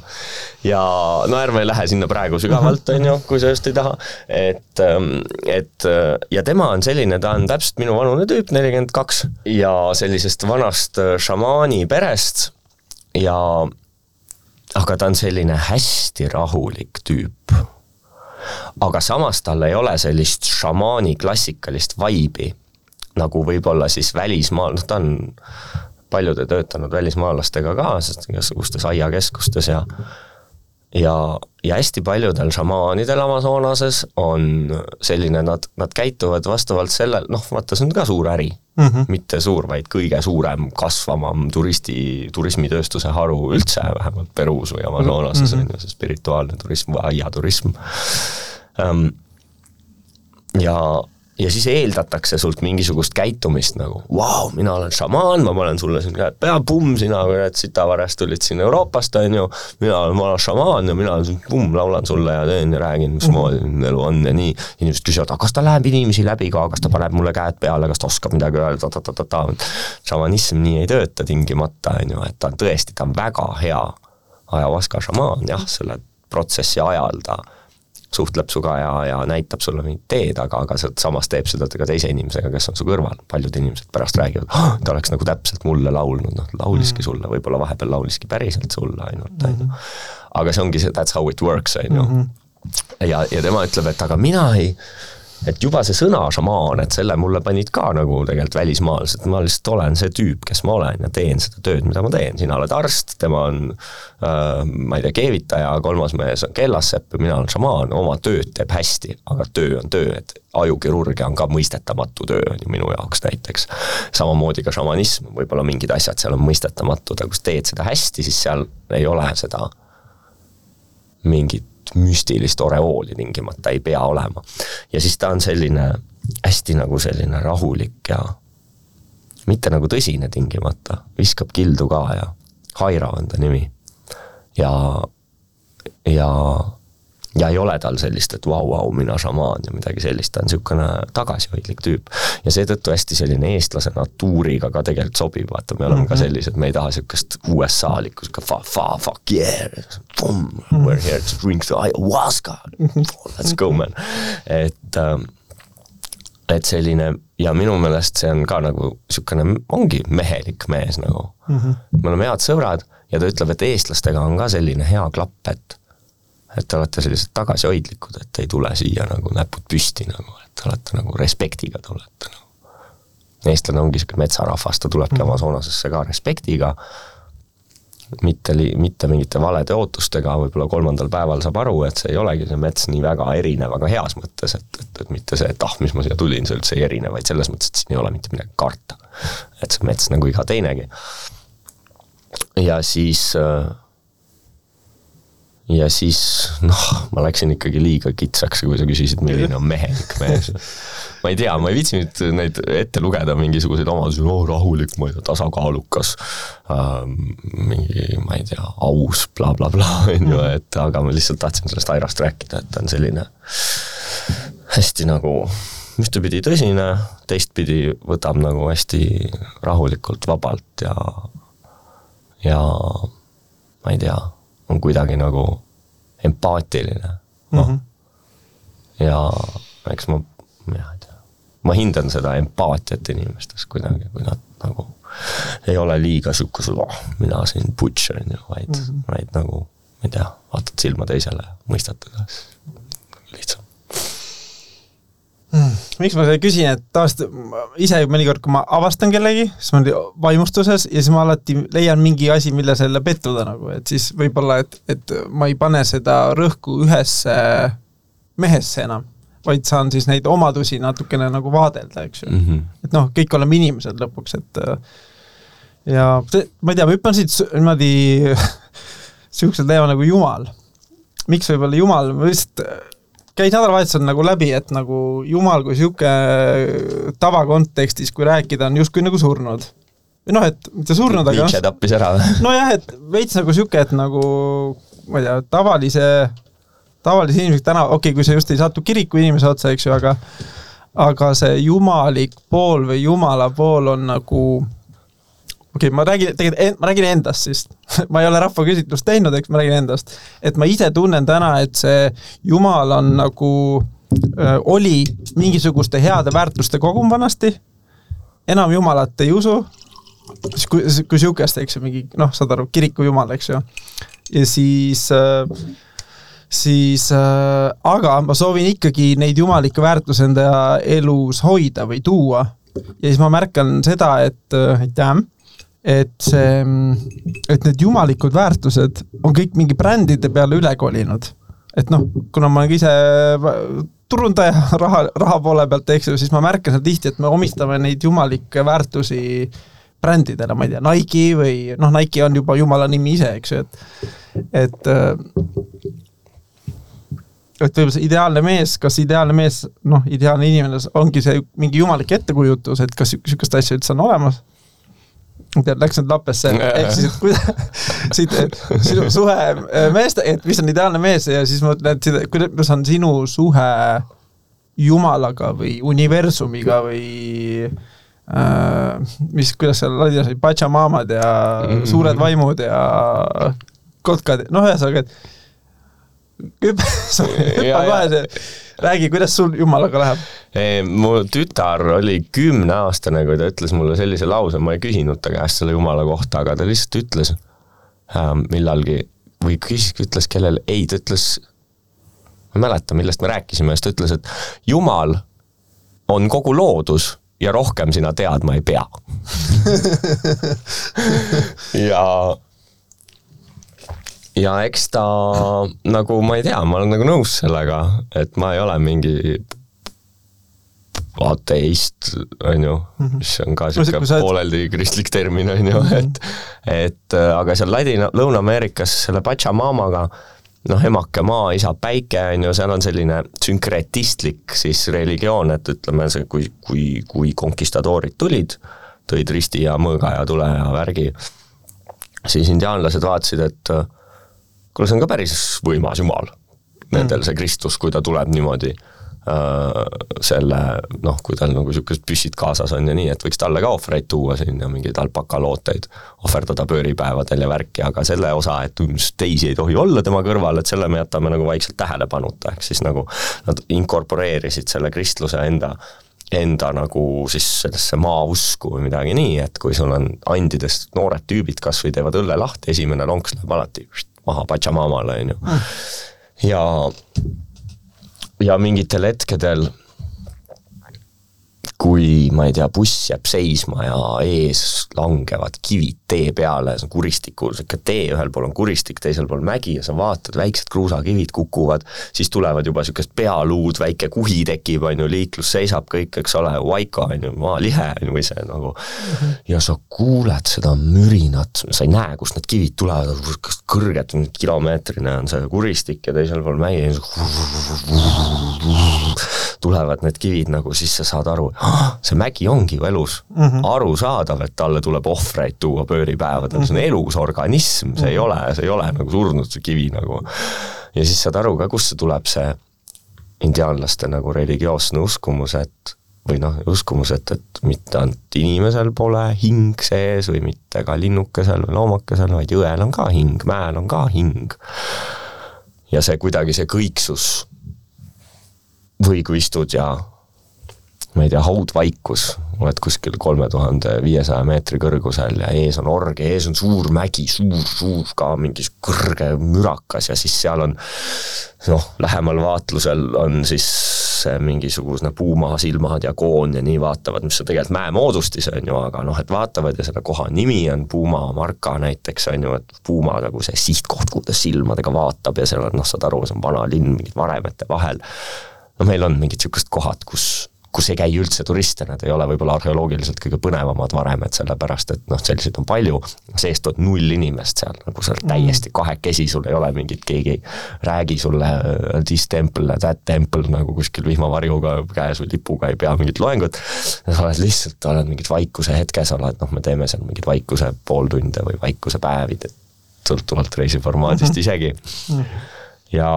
ja no ärme lähe sinna praegu sügavalt, mhm. on ju, kui sa just ei taha, et, ähm, et äh, ja tema on selline, ta on täpselt minu vanune tüüp, nelikümmend kaks, ja sellisest vanast äh, šamaani perest ja aga ta on selline hästi rahulik tüüp. aga samas tal ei ole sellist šamaani klassikalist vaibi nagu võib-olla siis välismaal, noh ta on paljude töötanud välismaalastega ka, sest igasugustes aiakeskustes ja ja, ja hästi paljudel šamaanidel Amazonases on selline, nad, nad käituvad vastavalt sellel, noh vaata, see on ka suur äri mm. -hmm. mitte suur, vaid kõige suurem, kasvavam turisti, turismitööstuse haru üldse, vähemalt Peruus või Amazonases mm -hmm. on ju see spirituaalne turism või aiaturism um,. ja ja siis eeldatakse sult mingisugust käitumist nagu, vau, mina olen šamaan, ma panen sulle siin käed pea, pumm, sina kurat sitavarest tulid siin Euroopast, on ju, mina olen vana šamaan ja mina siin pumm, laulan sulle ja teen ja räägin, mismoodi -hmm. elu on ja nii. inimesed küsivad, aga kas ta läheb inimesi läbi ka, kas ta paneb mulle käed peale, kas ta oskab midagi öelda ta,, ta-ta-ta-ta. šamanism nii ei tööta tingimata, on ju, et ta on tõesti, ta on väga hea ajavaska šamaan jah, selle protsessi ajal ta suhtleb sinuga ja, ja näitab sulle mingit teed, aga, aga samas teeb seda ka teise inimesega, kes on su kõrval, paljud inimesed pärast räägivad oh,, ta oleks nagu täpselt mulle laulnud, noh lauliski mm. sulle, võib-olla vahepeal lauliski päriselt sulle ainult, on ju. aga see ongi see that's how it works, on ju. Mhm. ja, ja tema ütleb, et aga mina ei et juba see sõna šamaan, et selle mulle panid ka nagu tegelikult välismaalased, ma lihtsalt olen see tüüp, kes ma olen ja teen seda tööd, mida ma teen, sina oled arst, tema on äh, ma ei tea, keevitaja, kolmas mees on kellassepp ja mina olen šamaan, oma tööd teeb hästi, aga töö on töö, et ajukirurgia on ka mõistetamatu töö, on ju minu jaoks näiteks. samamoodi ka šamanism, võib-olla mingid asjad seal on mõistetamatud, aga kui sa teed seda hästi, siis seal ei ole seda mingit müstilist oreooli tingimata ei pea olema. ja siis ta on selline hästi nagu selline rahulik ja mitte nagu tõsine tingimata, viskab kildu ka ja Haira on ta nimi. ja, ja ja ei ole tal sellist, et vau, vau, mina šamaan ja midagi sellist, ta on niisugune tagasihoidlik tüüp. ja seetõttu hästi selline eestlase natuuriga ka tegelikult sobib, vaata, me oleme mm -hmm. ka mhm. sellised, me ei taha niisugust USA-likku, sihuke fa, fa, fuck yeah, boom, we are here to drink the ayahuasca, let's go man, et ähm, et selline ja minu meelest see on ka nagu niisugune, ongi mehelik mees nagu mm. -hmm. me oleme head sõbrad ja ta ütleb, et eestlastega on ka selline hea klapp, et et te olete sellised tagasihoidlikud, et ei tule siia nagu näpud püsti nagu, et te olete nagu respektiga tulete nagu. eestlane ongi niisugune metsarahvas, ta tulebki mm. Amazonasesse ka respektiga, mitte li-, mitte mingite valede ootustega, võib-olla kolmandal päeval saab aru, et see ei olegi see mets nii väga erinev, aga heas mõttes, et, et, et mitte see, et ah, mis ma siia tulin, see üldse ei erine, vaid selles mõttes, et siin ei ole mitte midagi karta. et see mets nagu iga teinegi. ja siis äh, ja siis noh, ma läksin ikkagi liiga kitsaks, kui sa küsisid, milline on mehelik mees. ma ei tea, ma ei viitsi nüüd neid ette lugeda, mingisuguseid omadusi, no rahulik, ma ei tea, tasakaalukas äh,, mingi, ma ei tea, aus bla, bla, blablabla, on ju, et aga ma lihtsalt tahtsin sellest Airast rääkida, et ta on selline hästi nagu ühtepidi tõsine, teistpidi võtab nagu hästi rahulikult, vabalt ja, ja ma ei tea on kuidagi nagu empaatiline mm. -hmm. ja eks ma, mina ei tea, ma hindan seda empaatiat inimestes kuidagi, kui nad nagu ei ole liiga sihukesed, oh, mina siin butcher on ju, vaid mm, -hmm. vaid nagu ma ei tea, vaatad silma teisele, mõistad teda, lihtsam hmm.. miks ma seda küsin, et tavaliselt ise mõnikord, kui ma avastan kellegi, siis ma olen vaimustuses ja siis ma alati leian mingi asi, mille selle pettuda nagu, et siis võib-olla, et, et ma ei pane seda rõhku ühesse mehesse enam vaid saan siis neid omadusi natukene nagu vaadelda, eks ju mm. -hmm. et noh, kõik oleme inimesed lõpuks, et ja see, ma ei tea, ma hüppan siit niimoodi niisugusel teemal nagu Jumal. miks võib-olla Jumal, ma lihtsalt käis nädalavahetusel nagu läbi, et nagu Jumal kui niisugune tavakontekstis, kui rääkida, on justkui nagu surnud. noh, et mitte surnud, aga Nietzsche tappis ära või? nojah, et veits nagu niisugune, et nagu ma ei tea, tavalise tavalise inimesega täna, okei okay,, kui sa just ei satu kiriku inimese otsa, eks ju, aga aga see jumalik pool või jumala pool on nagu okei okay,, ma räägin, tegelikult ma räägin endast siis ma ei ole rahvaküsitlust teinud, eks ma räägin endast. et ma ise tunnen täna, et see jumal on nagu äh,, oli mingisuguste heade väärtuste kogum vanasti, enam jumalat ei usu, kui, kui sihukest, eks ju, mingi noh, saad aru, kiriku jumal, eks ju. ja siis äh, siis äh, aga ma soovin ikkagi neid jumalikke väärtusi enda elus hoida või tuua. ja siis ma märkan seda, et äh, aitäh, et see, et need jumalikud väärtused on kõik mingi brändide peale üle kolinud. et noh, kuna ma olen ise turundaja raha, raha poole pealt, eks ju, siis ma märkan seal tihti, et me omistame neid jumalikke väärtusi brändidele, ma ei tea, Nike või noh, Nike on juba jumala nimi ise, eks ju, et et äh, et võib-olla see ideaalne mees, kas ideaalne mees, noh, ideaalne inimene ongi see mingi jumalik ettekujutus, et kas sihukest asja üldse on olemas? Tead, läks nüüd lappesse, ehk siis, et kuidas, siit, sinu suhe äh, meeste, et mis on ideaalne mees ja siis mõtlen, et kuidas on sinu suhe jumalaga või universumiga või äh, mis, kuidas seal ladjas olid, Pachamamad ja mm -hmm. suured vaimud ja kotkad, noh, ühesõnaga, et hüppa kohe see, räägi, kuidas sul jumalaga läheb? mu tütar oli kümneaastane, kui ta ütles mulle sellise lause, ma ei küsinud ta käest selle jumala kohta, aga ta lihtsalt ütles äh, millalgi või küsis, ütles kellele, ei, ta ütles, ma ei mäleta, millest me rääkisime, siis ta ütles, et jumal on kogu loodus ja rohkem sina teadma ei pea ja ja eks ta nagu ma ei tea, ma olen nagu nõus sellega, et ma ei ole mingi ateist, on ju, mhm. mis on ka niisugune oled... pooleldi kristlik termin, on ju, mhm. et et aga seal Ladina, Lõuna-Ameerikas selle Pachamamaga noh, emake maa, isa päike, on ju, seal on selline sünkretistlik siis religioon, et ütleme, see, kui, kui, kui konkistadoorid tulid, tõid risti ja mõõga ja tule ja värgi, siis indiaanlased vaatasid, et kuule, see on ka päris võimas jumal. Nendel mm. see Kristus, kui ta tuleb niimoodi äh, selle noh, kui tal nagu niisugused püssid kaasas on ja nii, et võiks talle ka ohvreid tuua siin ja mingeid alpakalooteid ohverdada pööripäevadel ja värki, aga selle osa, et teisi ei tohi olla tema kõrval, et selle me jätame nagu vaikselt tähelepanuta, ehk siis nagu nad inkorporeerisid selle kristluse enda enda nagu siis sellesse maausku või midagi nii, et kui sul on andidest noored tüübid kas või teevad õlle lahti, esimene lonks läheb alati maha Pachamamale, on ju. ja, ja mingitel hetkedel kui ma ei tea, buss jääb seisma ja ees langevad kivid tee peale, see on kuristiku, sihuke tee, ühel pool on kuristik, teisel pool mägi ja sa vaatad, väiksed kruusakivid kukuvad, siis tulevad juba sihukesed pealuud, väike kuhi tekib, on ju, liiklus seisab kõik, eks ole, vaika on ju, maalihe on ju, või see nagu mm -hmm. ja sa kuuled seda mürinat, sa ei näe, kust need kivid tulevad, kas kõrged, kilomeetrine on see kuristik ja teisel pool mägi tulevad need kivid nagu, siis sa saad aru, see mägi ongi ju elus mm. -hmm. arusaadav, et talle tuleb ohvreid tuua pööripäevadel mm, -hmm. see on mhm. elus organism, see mm -hmm. ei mhm. ole, see ei ole nagu surnud, see kivi nagu. ja siis saad aru ka, kust see tuleb, see indiaanlaste nagu religioosne uskumus, et või noh, uskumus, et, et mitte ainult inimesel pole hing sees või mitte ka linnukesel või loomakesel, vaid jõel on ka hing, mäel on ka hing. ja see kuidagi, see kõiksus või kui istud ja ma ei tea, haudvaikus oled kuskil kolme tuhande viiesaja meetri kõrgusel ja ees on org ja ees on suur mägi, suur, suur ka mingi kõrge mürakas ja siis seal on noh, lähemal vaatlusel on siis mingisugune puumaa silmad ja koon ja nii vaatavad, mis on tegelikult mäemoodustis, on ju, aga noh, et vaatavad ja selle koha nimi on Puuma Marka näiteks, on ju, et Puuma nagu see sihtkoht, kuhu ta silmadega vaatab ja seal on noh, saad aru, see on vana linn mingite varemete vahel. no meil on mingid niisugused kohad, kus kus ei käi üldse turiste, nad ei ole võib-olla arheoloogiliselt kõige põnevamad varemed, sellepärast et noh, selliseid on palju, seest on null inimest seal, nagu oled mm. täiesti kahekesi, sul ei ole mingit, keegi ei räägi sulle uh, this temple, that temple nagu kuskil vihmavarjuga käes või lipuga ei pea mingit loengut, sa oled lihtsalt, oled mingis vaikuse hetkes, oled noh, me teeme seal mingeid vaikuse pooltunde või vaikuse päevid, et sõltuvalt reisiformaadist mm -hmm. isegi. -hmm. ja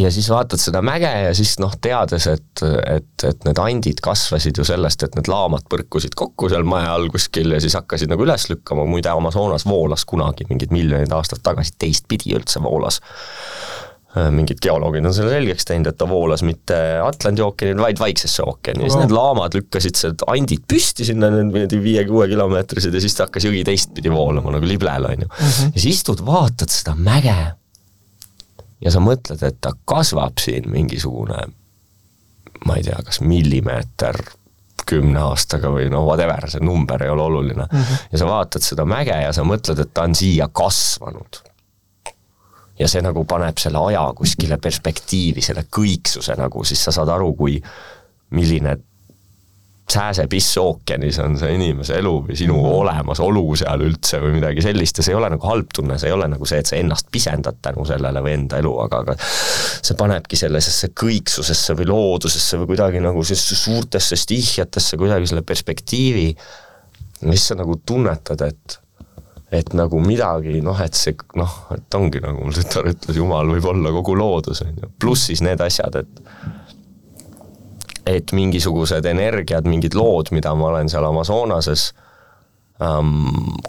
ja siis vaatad seda mäge ja siis noh, teades, et, et, et need andid kasvasid ju sellest, et need laamad põrkusid kokku seal maja all kuskil ja siis hakkasid nagu üles lükkama, muide Amazonas voolas kunagi mingid miljonid aastad tagasi teistpidi üldse voolas. mingid geoloogid on selle selgeks teinud, et ta voolas mitte Atlandi ookeanil, vaid Vaiksesse ookeani ja siis need laamad lükkasid sealt andid püsti sinna, need viie-kuue kilomeetrised ja siis ta hakkas jõgi teistpidi voolama nagu liblel, on ju. Mhm. ja siis istud, vaatad seda mäge ja sa mõtled, et ta kasvab siin mingisugune ma ei tea, kas millimeeter kümne aastaga või no whatever, see number ei ole oluline mm. -hmm. ja sa vaatad seda mäge ja sa mõtled, et ta on siia kasvanud. ja see nagu paneb selle aja kuskile perspektiivi, selle kõiksuse nagu, siis sa saad aru, kui milline sääsepiss ookeanis on see inimese elu või sinu mhm. olemasolu seal üldse või midagi sellist ja see ei ole nagu halb tunne, see ei ole nagu see, et sa ennast pisendad tänu sellele või enda elu, aga, aga see panebki sellisesse kõiksusesse või loodusesse või kuidagi nagu sellesse suurtesse stihjatesse kuidagi selle perspektiivi, mis sa nagu tunnetad, et et nagu midagi noh, et see noh, et ongi nagu mul tütar ütles, jumal võib olla kogu loodus, on ju, pluss siis need asjad, et et mingisugused energiad, mingid lood, mida ma olen seal Amazonases ähm,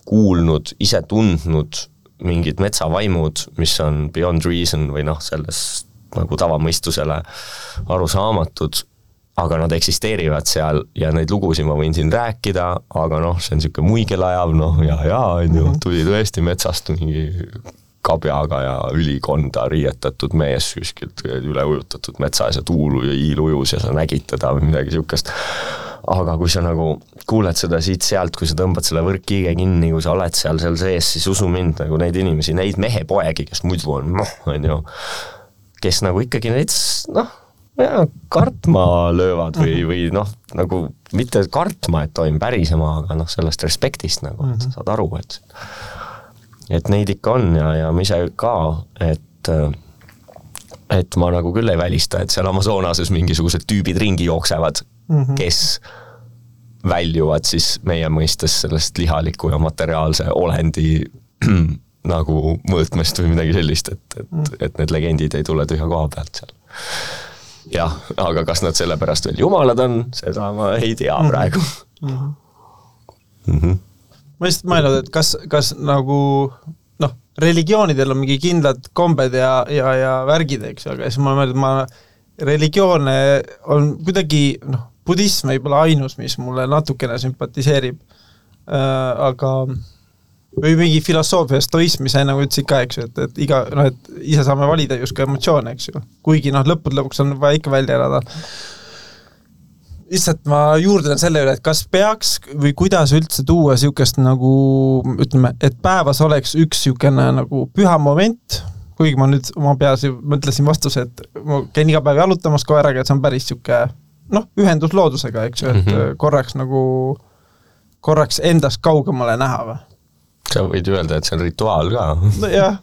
kuulnud, ise tundnud, mingid metsavaimud, mis on beyond reason või noh, selles nagu tavamõistusele arusaamatud, aga nad eksisteerivad seal ja neid lugusid ma võin siin rääkida, aga noh, see on niisugune muigelajav, noh ja, ja on ju, tuli tõesti metsast mingi kabjaga ja ülikonda riietatud mees kuskilt üle ujutatud metsas ja tuul ja hiil ujus ja sa nägid teda või midagi niisugust. aga kui sa nagu kuuled seda siit-sealt, kui sa tõmbad selle võrkkiige kinni, kui sa oled seal, seal sees, siis usu mind, nagu neid inimesi, neid mehepoegi, kes muidu on noh, on ju, kes nagu ikkagi neid noh, kartma löövad või, mhm. või noh, nagu mitte kartma, et toimub pärisema, aga noh, sellest respektist nagu, et sa mhm. saad aru, et et neid ikka on ja, ja ma ise ka, et et ma nagu küll ei välista, et seal Amazonases mingisugused tüübid ringi jooksevad mm, -hmm. kes väljuvad siis meie mõistes sellest lihaliku ja materiaalse olendi nagu mõõtmest või midagi sellist, et, et -hmm. et need legendid ei tule tühja koha pealt seal. jah, aga kas nad sellepärast veel jumalad on, seda ma ei tea mhm. praegu mm. -hmm. Mm -hmm ma lihtsalt mõelnud, et kas, kas nagu noh, religioonidel on mingi kindlad kombed ja, ja, ja värgid, eks ju, aga siis ma mõtlen, ma religioone on kuidagi noh, budism ei ole ainus, mis mulle natukene sümpatiseerib äh,, aga või mingi filosoofia, stoism, mis sa enne ütlesid ka, eks ju, et, et iga noh, et ise saame valida justkui emotsioone, eks ju. kuigi noh, lõppude lõpuks on vaja ikka välja elada lihtsalt ma juurdlen selle üle, et kas peaks või kuidas üldse tuua niisugust nagu ütleme, et päevas oleks üks niisugune nagu püha moment, kuigi ma nüüd oma peas mõtlesin vastuse, et ma käin iga päev jalutamas koeraga, et see on päris niisugune noh, ühendus loodusega, eks ju, et mm -hmm. korraks nagu, korraks endast kaugemale näha või? sa võid öelda, et see on rituaal ka. nojah,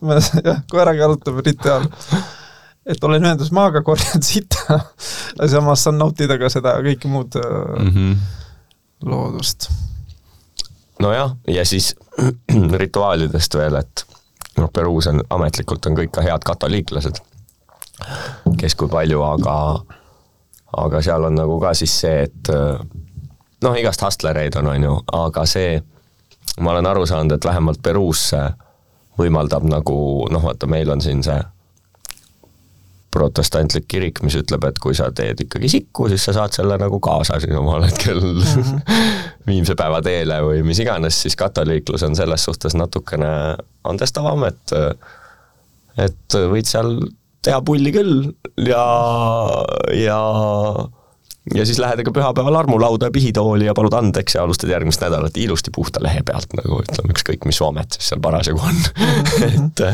jah, koeraga jalutamine rituaal et olen ühenduses maaga, korjan sita, samas saan nautida ka seda kõike muud mm -hmm. loodust. nojah, ja siis rituaalidest veel, et noh, Peruus on ametlikult on kõik ka head katoliiklased, kes kui palju, aga aga seal on nagu ka siis see, et noh, igast hustlereid on, on ju, aga see, ma olen aru saanud, et vähemalt Peruus see võimaldab nagu noh, vaata, meil on siin see protestantlik kirik, mis ütleb, et kui sa teed ikkagi sikku, siis sa saad selle nagu kaasa siin omal hetkel -hmm. viimse päeva teele või mis iganes, siis katoliiklus on selles suhtes natukene andestavam, et et võid seal teha pulli küll ja, ja ja siis lähed ikka pühapäeval armulauda ja pihitooli ja palud andeks ja alustad järgmist nädalat ilusti puhta lehe pealt, nagu ütleme, ükskõik mis amet siis seal parasjagu on. Et,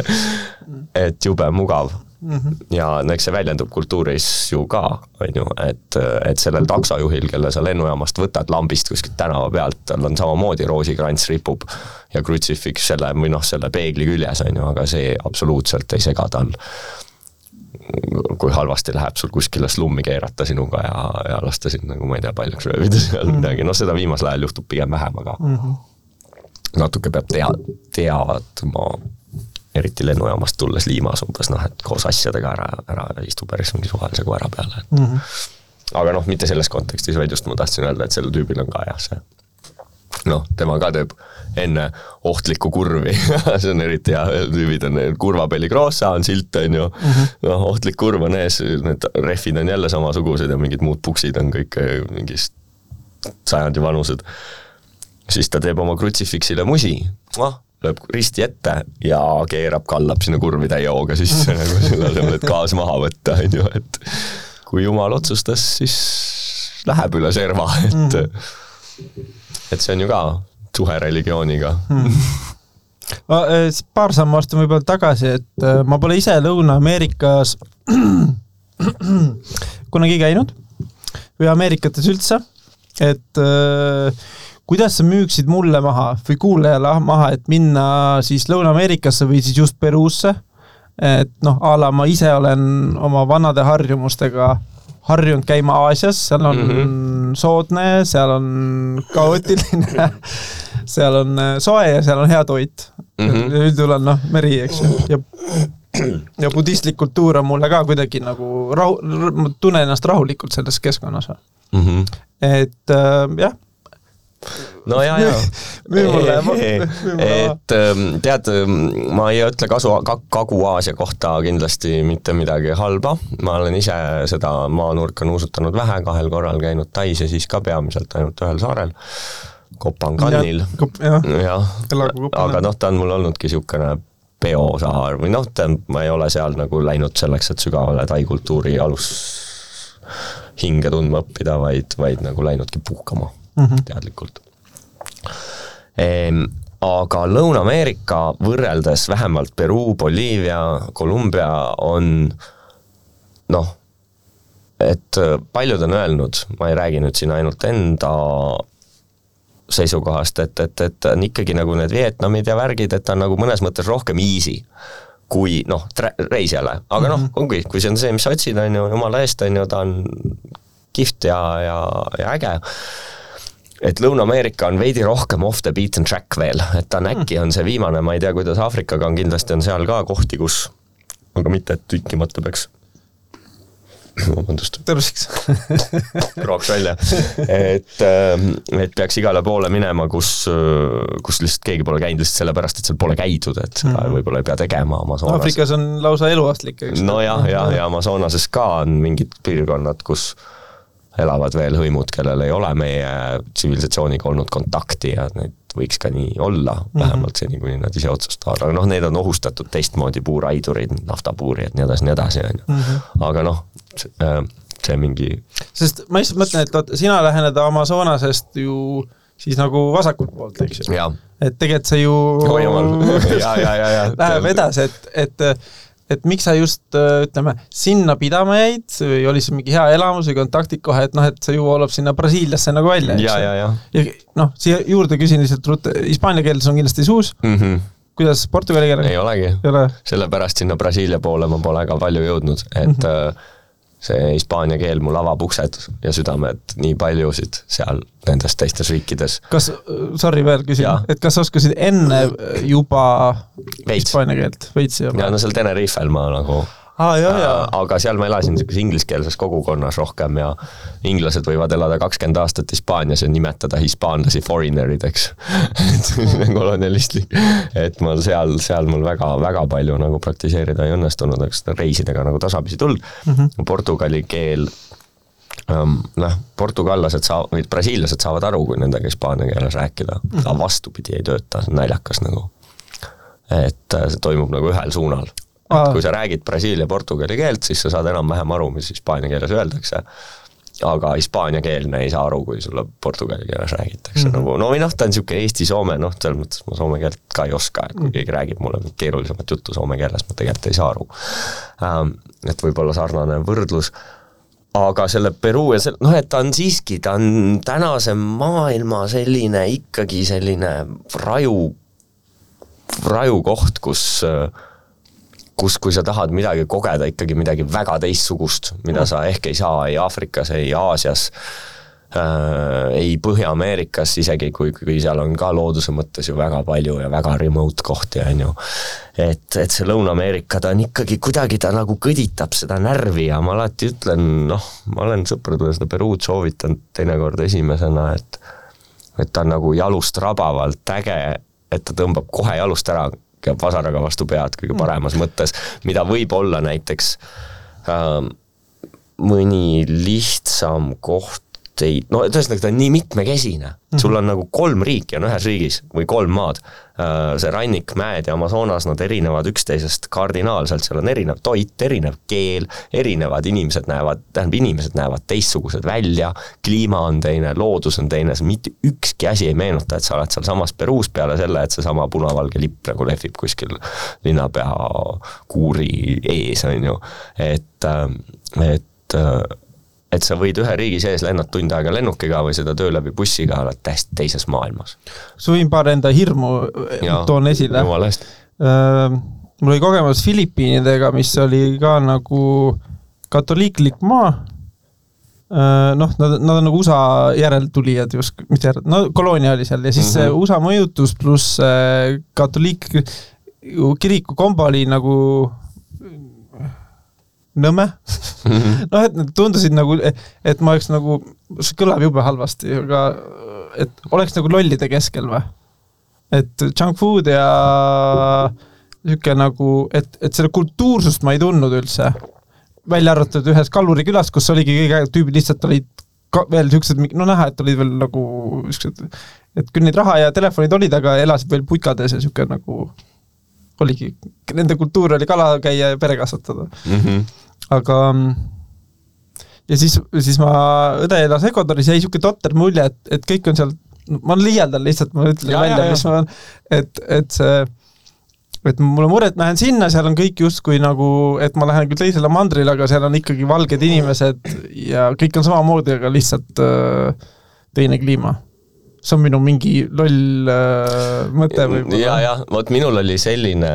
et jube mugav Mm -hmm. ja no eks see väljendub kultuuris ju ka, on ju, et, et sellel taksojuhil, kelle sa lennujaamast võtad lambist kuskilt tänava pealt, tal on samamoodi roosikrants ripub ja krutsifiks selle või noh, selle peegli küljes, on ju, aga see absoluutselt ei sega tal kui halvasti läheb sul kuskile slummi keerata sinuga ja, ja lasta sind nagu ma ei tea, paljaks röövida seal mm -hmm. midagi, noh seda viimasel ajal juhtub pigem vähem, aga mm -hmm. natuke peab tea, teadma eriti lennujaamast tulles Liimas umbes noh, et koos asjadega ära, ära istu päris mingi suvalise koera peale mm. -hmm. aga noh, mitte selles kontekstis, vaid just ma tahtsin öelda, et sellel tüübil on ka jah, see noh, tema ka teeb enne ohtlikku kurvi see on eriti hea, tüübid on, kurva pelligrossa on silt, on ju mm -hmm., noh, ohtlik kurv on ees, need rehvid on jälle samasugused ja mingid muud puksid on kõik eh, mingist sajandi vanused. siis ta teeb oma krutsifiksile musi, noh lööb risti ette ja keerab, kallab sinna kurvi täie hooga sisse nagu selle asemel, et gaas maha võtta, on ju, et kui jumal otsustas, siis läheb üle serva, et mm. et see on ju ka suhe religiooniga mm. ma paar sammu astun võib-olla tagasi, et äh, ma pole ise Lõuna-Ameerikas kunagi käinud või Ameerikates üldse, et äh, kuidas sa müüksid mulle maha või kuulajale maha, et minna siis Lõuna-Ameerikasse või siis just Peruusse? et noh, a la ma ise olen oma vanade harjumustega harjunud käima Aasias, seal on mm -hmm. soodne, seal on kaootiline seal on äh, soe ja seal on hea toit mm -hmm.. üldjuhul on noh, meri, eks ju, ja ja budistlik kultuur on mulle ka kuidagi nagu rahu, ma tunnen ennast rahulikult selles keskkonnas mm. -hmm. et äh, jah no ja, ja et ähm, tead, ähm, ma ei ütle kasu, Kagu-Aasia kohta kindlasti mitte midagi halba, ma olen ise seda maanurka nuusutanud vähe, kahel korral käinud Tais ja siis ka peamiselt ainult ühel saarel, Kopanganil. jah, aga noh, ta on mul olnudki niisugune peosaar või noh, ma ei ole seal nagu läinud selleks, et sügavale tai kultuuri alus hinge tundma õppida, vaid, vaid nagu läinudki puhkama mm -hmm. teadlikult ehm,. aga Lõuna-Ameerika võrreldes vähemalt Peruu, Boliivia, Kolumbia on noh, et paljud on öelnud, ma ei räägi nüüd siin ainult enda seisukohast, et, et, et on ikkagi nagu need Vietnamid ja värgid, et ta on nagu mõnes mõttes rohkem easy kui noh, reisijale, aga noh, mhm. ongi, kui see on see, mis sa otsid, on ju, jumala eest, on ju, ta on kihvt ja, ja, ja äge et Lõuna-Ameerika on veidi rohkem off the beaten track veel, et ta on hmm. äkki, on see viimane, ma ei tea, kuidas Aafrikaga on, kindlasti on seal ka kohti, kus, aga mitte, et tükkimata peaks vabandust. terviseks krooks välja. et, ähm, et peaks igale poole minema, kus, kus lihtsalt keegi pole käinud lihtsalt sellepärast, et seal pole käidud, et mm -hmm. võib-olla ei pea tegema Amazonas. Aafrikas on lausa eluaastlik, eks. nojah, ja, ja, ja Amazonases ka on mingid piirkonnad, kus elavad veel hõimud, kellel ei ole meie tsivilisatsiooniga olnud kontakti ja neid võiks ka nii olla mm, -hmm. vähemalt seni, kuni nad ise otsustavad, aga noh, need on ohustatud teistmoodi, puuraidurid, naftapuurijad, nii edasi, nii edasi, on ju. Mhm. aga noh, äh, see mingi sest ma lihtsalt mõtlen, et vaata, sina lähened Amazonasest ju siis nagu vasakult poolt, eks ju. et tegelikult see ju läheb edasi, et, et et miks sa just äh, ütleme, sinna pidama jäid või oli see mingi hea elamus või kontaktid kohe, et noh, et see ju voolab sinna Brasiiliasse nagu välja, eks ju. ja, ja noh, siia juurde küsin lihtsalt ruttu, hispaania keeles on kindlasti suus mm. -hmm kuidas portugali keelega? ei olegi ole., sellepärast sinna Brasiilia poole ma pole ka palju jõudnud, et mm -hmm see hispaania keel mul avab uksed ja südamed nii paljusid seal nendes teistes riikides. kas, sorry veel küsin, et kas sa oskasid enne juba hispaania keelt, veits juba? ja no seal Tenerifel ma nagu jah. aga seal ma elasin niisuguses ingliskeelses kogukonnas rohkem ja inglased võivad elada kakskümmend aastat Hispaanias ja nimetada hispaanlasi foreigner ideks et selline kolonialistlik, et mul seal, seal mul väga, väga palju nagu praktiseerida ei õnnestunud, aga seda reisidega nagu tasapisi tulnud mm. -hmm. Portugali keel um, noh, portugallased saa-, või brasiillased saavad aru, kui nendega hispaania keeles rääkida mm, -hmm. aga vastupidi ei tööta, see on naljakas nagu. et äh, see toimub nagu ühel suunal et kui sa räägid brasiilia portugali keelt, siis sa saad enam-vähem aru, mis hispaania keeles öeldakse, aga hispaaniakeelne ei saa aru, kui sulle portugali keeles räägitakse mm -hmm. nagu, no või noh, ta on niisugune Eesti-Soome, noh, selles mõttes ma soome keelt ka ei oska, et kui mhm. keegi räägib mulle keerulisemat juttu soome keeles, ma tegelikult ei saa aru ähm,. Et võib-olla sarnane võrdlus aga selle Peruu ja see, noh, et ta on siiski, ta on tänase maailma selline ikkagi selline raju, raju koht, kus äh, kus, kui sa tahad midagi kogeda, ikkagi midagi väga teistsugust, mida sa ehk ei saa ei Aafrikas, ei Aasias äh,, ei Põhja-Ameerikas, isegi kui, kui seal on ka looduse mõttes ju väga palju ja väga remote kohti, on ju. et, et see Lõuna-Ameerika, ta on ikkagi kuidagi, ta nagu kõditab seda närvi ja ma alati ütlen, noh, ma olen sõpradele seda Peruud soovitanud teinekord esimesena, et et ta on nagu jalust rabavalt äge, et ta tõmbab kohe jalust ära käib vasaraga vastu pead kõige paremas mm. mõttes, mida võib olla näiteks äh, mõni lihtsam koht ei, no ühesõnaga ta on nii mitmekesine mm, -hmm. sul on nagu kolm riiki on ühes riigis või kolm maad. Äh, see rannik, mäed ja Amazonas, nad erinevad üksteisest kardinaalselt, seal on erinev toit, erinev keel, erinevad inimesed näevad, tähendab, inimesed näevad teistsugused välja, kliima on teine, loodus on teine, mitte ükski asi ei meenuta, et sa oled sealsamas Peruus peale selle, et seesama punavalge lipp nagu lehvib kuskil linnapea kuuri ees, on ju, et, äh, et äh, et sa võid ühe riigi sees lennata tund aega lennukiga või seda töö läbi bussiga, oled täiesti teises maailmas. sa võin paar enda hirmu toon esile. jumala eest äh,. mul oli kogemus Filipiinidega, mis oli ka nagu katoliiklik maa äh,. noh, nad, nad on nagu USA järeltulijad just, mitte järel, no koloonia oli seal ja siis mm -hmm. USA mõjutus pluss äh, katoliik kiriku kombo oli nagu nõme noh, et need tundusid nagu, et ma oleks nagu, see kõlab jube halvasti, aga et oleks nagu lollide keskel või? et junk food ja niisugune nagu, et, et selle kultuursust ma ei tundnud üldse. välja arvatud ühes Kalluri külas, kus oligi kõige tüübid lihtsalt olid ka veel niisugused, no näha, et olid veel nagu niisugused, et küll neid raha ja telefonid olid, aga elasid veel putkades ja niisugune nagu oligi, nende kultuur oli kala käia ja pere kasvatada mm. -hmm. aga ja siis, siis ma, õde elas Ecuadoris, jäi niisugune totter mulje, et, et kõik on seal, ma liialdan lihtsalt, ma ütlen ja, välja, mis ma, et, et see et mul on mure, et ma lähen sinna, seal on kõik justkui nagu, et ma lähen küll teisele mandrile, aga seal on ikkagi valged inimesed ja kõik on samamoodi, aga lihtsalt äh, teine kliima see on minu mingi loll äh, mõte võib-olla. ja, jah, vot minul oli selline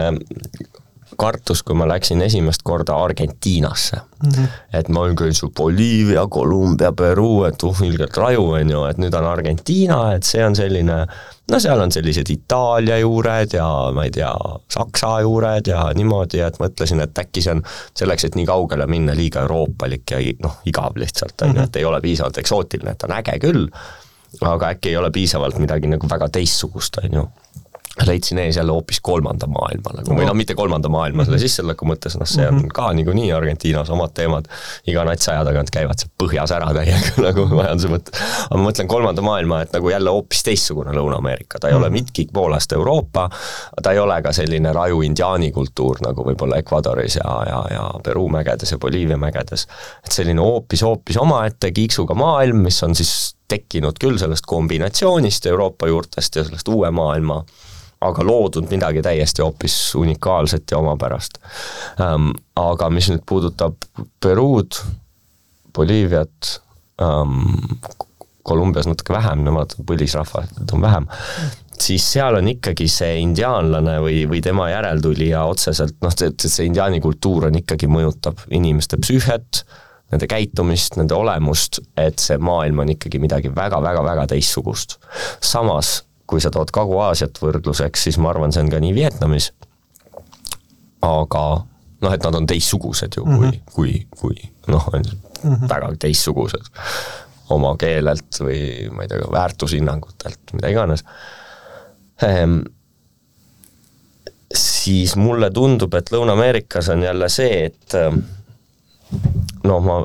kartus, kui ma läksin esimest korda Argentiinasse mm. -hmm. et ma olin küll su Boliivia, Kolumbia, Peruu, et uh, ilgelt raju, on ju, et nüüd on Argentiina, et see on selline no seal on sellised Itaalia juured ja ma ei tea, Saksa juured ja niimoodi, et mõtlesin, et äkki see on selleks, et nii kaugele minna, liiga euroopalik ja noh, igav lihtsalt, on ju, et ei ole piisavalt eksootiline, et on äge küll aga äkki ei ole piisavalt midagi nagu väga teistsugust, on ju leidsin ees jälle hoopis kolmanda maailma nagu või noh, mitte kolmanda maailma selle mhm. sissetuleku mõttes, noh, see on mhm. ka niikuinii Argentiinas omad teemad. iga natsaja tagant käivad seal põhjas ära täiega nagu majanduse mõttes. aga ma mõtlen kolmanda maailma, et nagu jälle hoopis teistsugune Lõuna-Ameerika, ta ei ole mhm. mitki poolest Euroopa, ta ei ole ka selline raju indiaani kultuur nagu võib-olla Ecuadoris ja, ja, ja Peruu mägedes ja Boliivia mägedes. et selline hoopis, hoopis omaette kiiksuga maailm, mis on siis tekkinud küll sellest kombinatsioonist Euroopa juurtest ja sellest uue maailma, aga loodud midagi täiesti hoopis unikaalset ja omapärast ähm,. Aga mis nüüd puudutab Peruud, Boliiviat ähm,, Kolumbias natuke vähem, nemad põlisrahvad on vähem, siis seal on ikkagi see indiaanlane või, või tema järeltulija otseselt noh, see, see indiaani kultuur on ikkagi, mõjutab inimeste psüühiat, nende käitumist, nende olemust, et see maailm on ikkagi midagi väga-väga-väga teistsugust. samas, kui sa tood Kagu-Aasiat võrdluseks, siis ma arvan, see on ka nii Vietnamis, aga noh, et nad on teistsugused ju kui mm, -hmm. kui, kui noh, on mm -hmm. väga teistsugused oma keelelt või ma ei tea, väärtushinnangutelt, mida iganes ehm,. siis mulle tundub, et Lõuna-Ameerikas on jälle see, et noh, ma,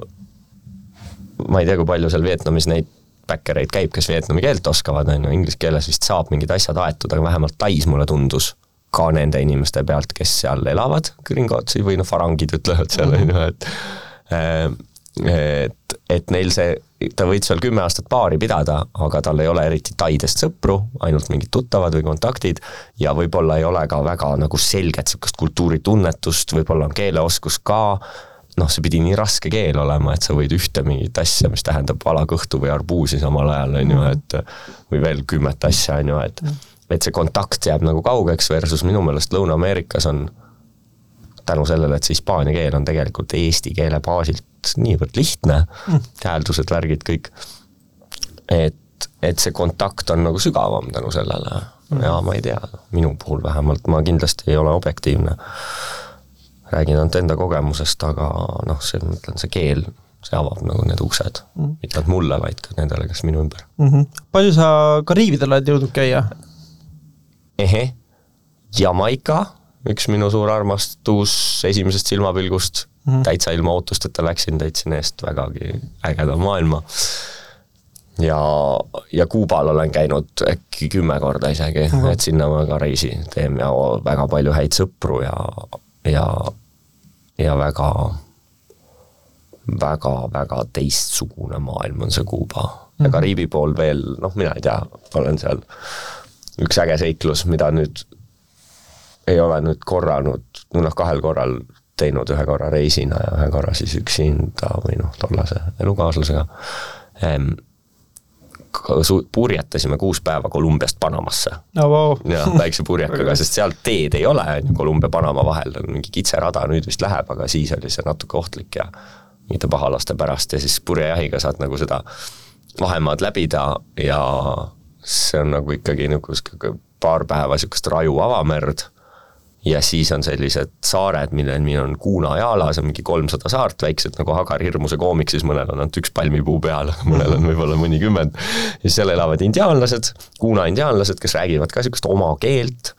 ma ei tea, kui palju seal Vietnamis neid backereid käib, kes vietnami keelt oskavad, on ju, inglise keeles vist saab mingid asjad aetud, aga vähemalt Tais mulle tundus ka nende inimeste pealt, kes seal elavad, gringotsi või noh, farangid ütlevad seal, on ju, et ehm, et, et neil see, ta võid seal kümme aastat paari pidada, aga tal ei ole eriti taidest sõpru, ainult mingid tuttavad või kontaktid ja võib-olla ei ole ka väga nagu selget niisugust kultuuritunnetust, võib-olla on keeleoskus ka, noh, see pidi nii raske keel olema, et sa võid ühte mingit asja, mis tähendab valakõhtu või arbuusi samal ajal, on ju, et või veel kümmet asja, on ju, et et see kontakt jääb nagu kaugeks versus minu meelest Lõuna-Ameerikas on tänu sellele, et see hispaania keel on tegelikult eesti keele baasilt niivõrd lihtne mm., hääldused, värgid, kõik, et, et see kontakt on nagu sügavam tänu sellele mm. ja ma ei tea, minu puhul vähemalt, ma kindlasti ei ole objektiivne, räägin ainult enda kogemusest, aga noh, see, ma ütlen, see keel, see avab nagu need uksed mm., mitte ainult mulle, vaid ka nendele, kes minu ümber mm. -hmm. palju sa Kariibidel oled jõudnud käia? eheh, Jamaica üks minu suur armastus esimesest silmapilgust mm, -hmm. täitsa ilma ootusteta läksin, täitsin eest vägagi ägeda maailma. ja, ja Kuubal olen käinud äkki kümme korda isegi mm, -hmm. et sinna ma ka reisi teen ja väga palju häid sõpru ja, ja, ja väga, väga, väga teistsugune maailm on see Kuuba mm. -hmm. ja mhm. Kariibi pool veel, noh, mina ei tea, olen seal üks äge seiklus, mida nüüd ei ole nüüd korranud, noh kahel korral teinud ühe korra reisina ja ühe korra siis üksinda või noh, tollase elukaaslasega ehm,. Purjetasime kuus päeva Kolumbiast Panamasse oh,. Wow. ja väikse purjekaga, sest seal teed ei ole, on ju, Kolumbia, Panama vahel on mingi kitserada, nüüd vist läheb, aga siis oli see natuke ohtlik ja mingite pahalaste pärast ja siis purjejahiga saad nagu seda vahemaad läbida ja see on nagu ikkagi nagu paar päeva niisugust raju avamerd ja siis on sellised saared, mille nimi on Kuna Jala, see on mingi kolmsada saart, väiksed nagu Hagar Hirmuse koomiksis, mõnel on ainult üks palmipuu peal, mõnel on võib-olla mõnikümmend. ja seal elavad indiaanlased, Kuna indiaanlased, kes räägivad ka niisugust oma keelt,